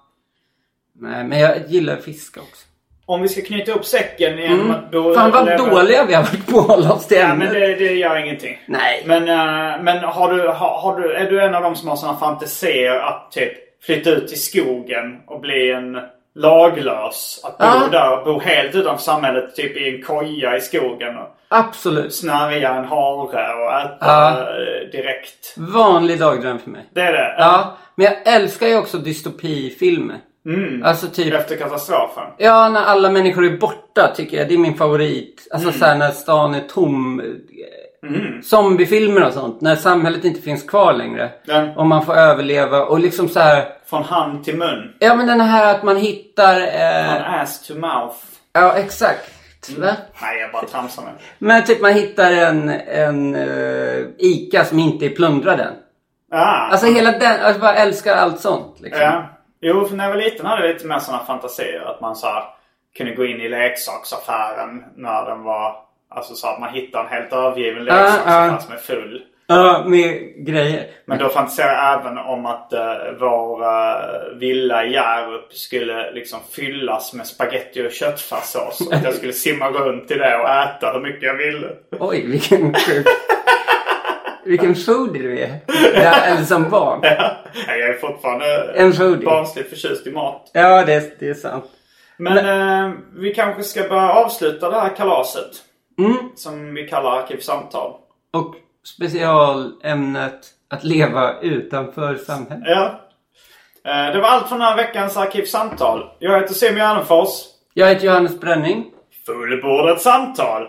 Nej, men jag gillar fiska också. Om vi ska knyta upp säcken genom Mm. att bo... Fan vad leva- dåliga vi har varit på att hålla oss till Ja, men det, det gör ingenting. Nej. Men, eh, men har du, har, har du, är du en av dem som har såna fantasier att typ flytta ut i skogen och bli en laglös? Att bo Ja. där bo helt utanför samhället, typ i en koja i skogen och Absolut. snärja en hare och äta Ja. eh, direkt. Vanlig dagdröm för mig. Det är det? Ja, men jag älskar ju också dystopifilmer. Mm. Alltså typ... Efter katastrofen? Ja, när alla människor är borta tycker jag. Det är min favorit. Alltså Mm. så här när stan är tom. Zombiefilmer och sånt. När samhället inte finns kvar längre. Ja. Och man får överleva och liksom så här. Från hand till mun? Ja men den här att man hittar... Eh... Från ass to mouth? Ja exakt. Va? Nej, jag bara tramsar med. Men typ man hittar en, en eh, ICA som inte är plundrad än. Ah. Alltså hela den, jag bara älskar allt sånt liksom. Ja. Jo, för när jag var liten hade jag lite mer sådana fantasier. Att man så här, kunde gå in i leksaksaffären när den var... Alltså så att man hittar en helt övergiven Ja, leksaksaffär ja. som är full. Ja, med grejer. Men då fantiserade jag även om att uh, vår uh, villa i Hjärup skulle liksom fyllas med spaghetti och köttfärssås. Och att jag skulle simma runt i det och äta hur mycket jag ville. Oj, vilken sjuk... vilken foodie du är. Ja, eller som barn. Ja, jag är fortfarande En foodie. barnsligt förtjust i mat. Ja, det, det är sant. Men eh, vi kanske ska börja avsluta det här kalaset. Mm. Som vi kallar Arkivsamtal. Och specialämnet att leva utanför samhället. Ja. Eh, det var allt från den här veckans Arkivsamtal. Jag heter Simon Gärdenfors. Jag heter Johannes Bränning. Fullbordat samtal.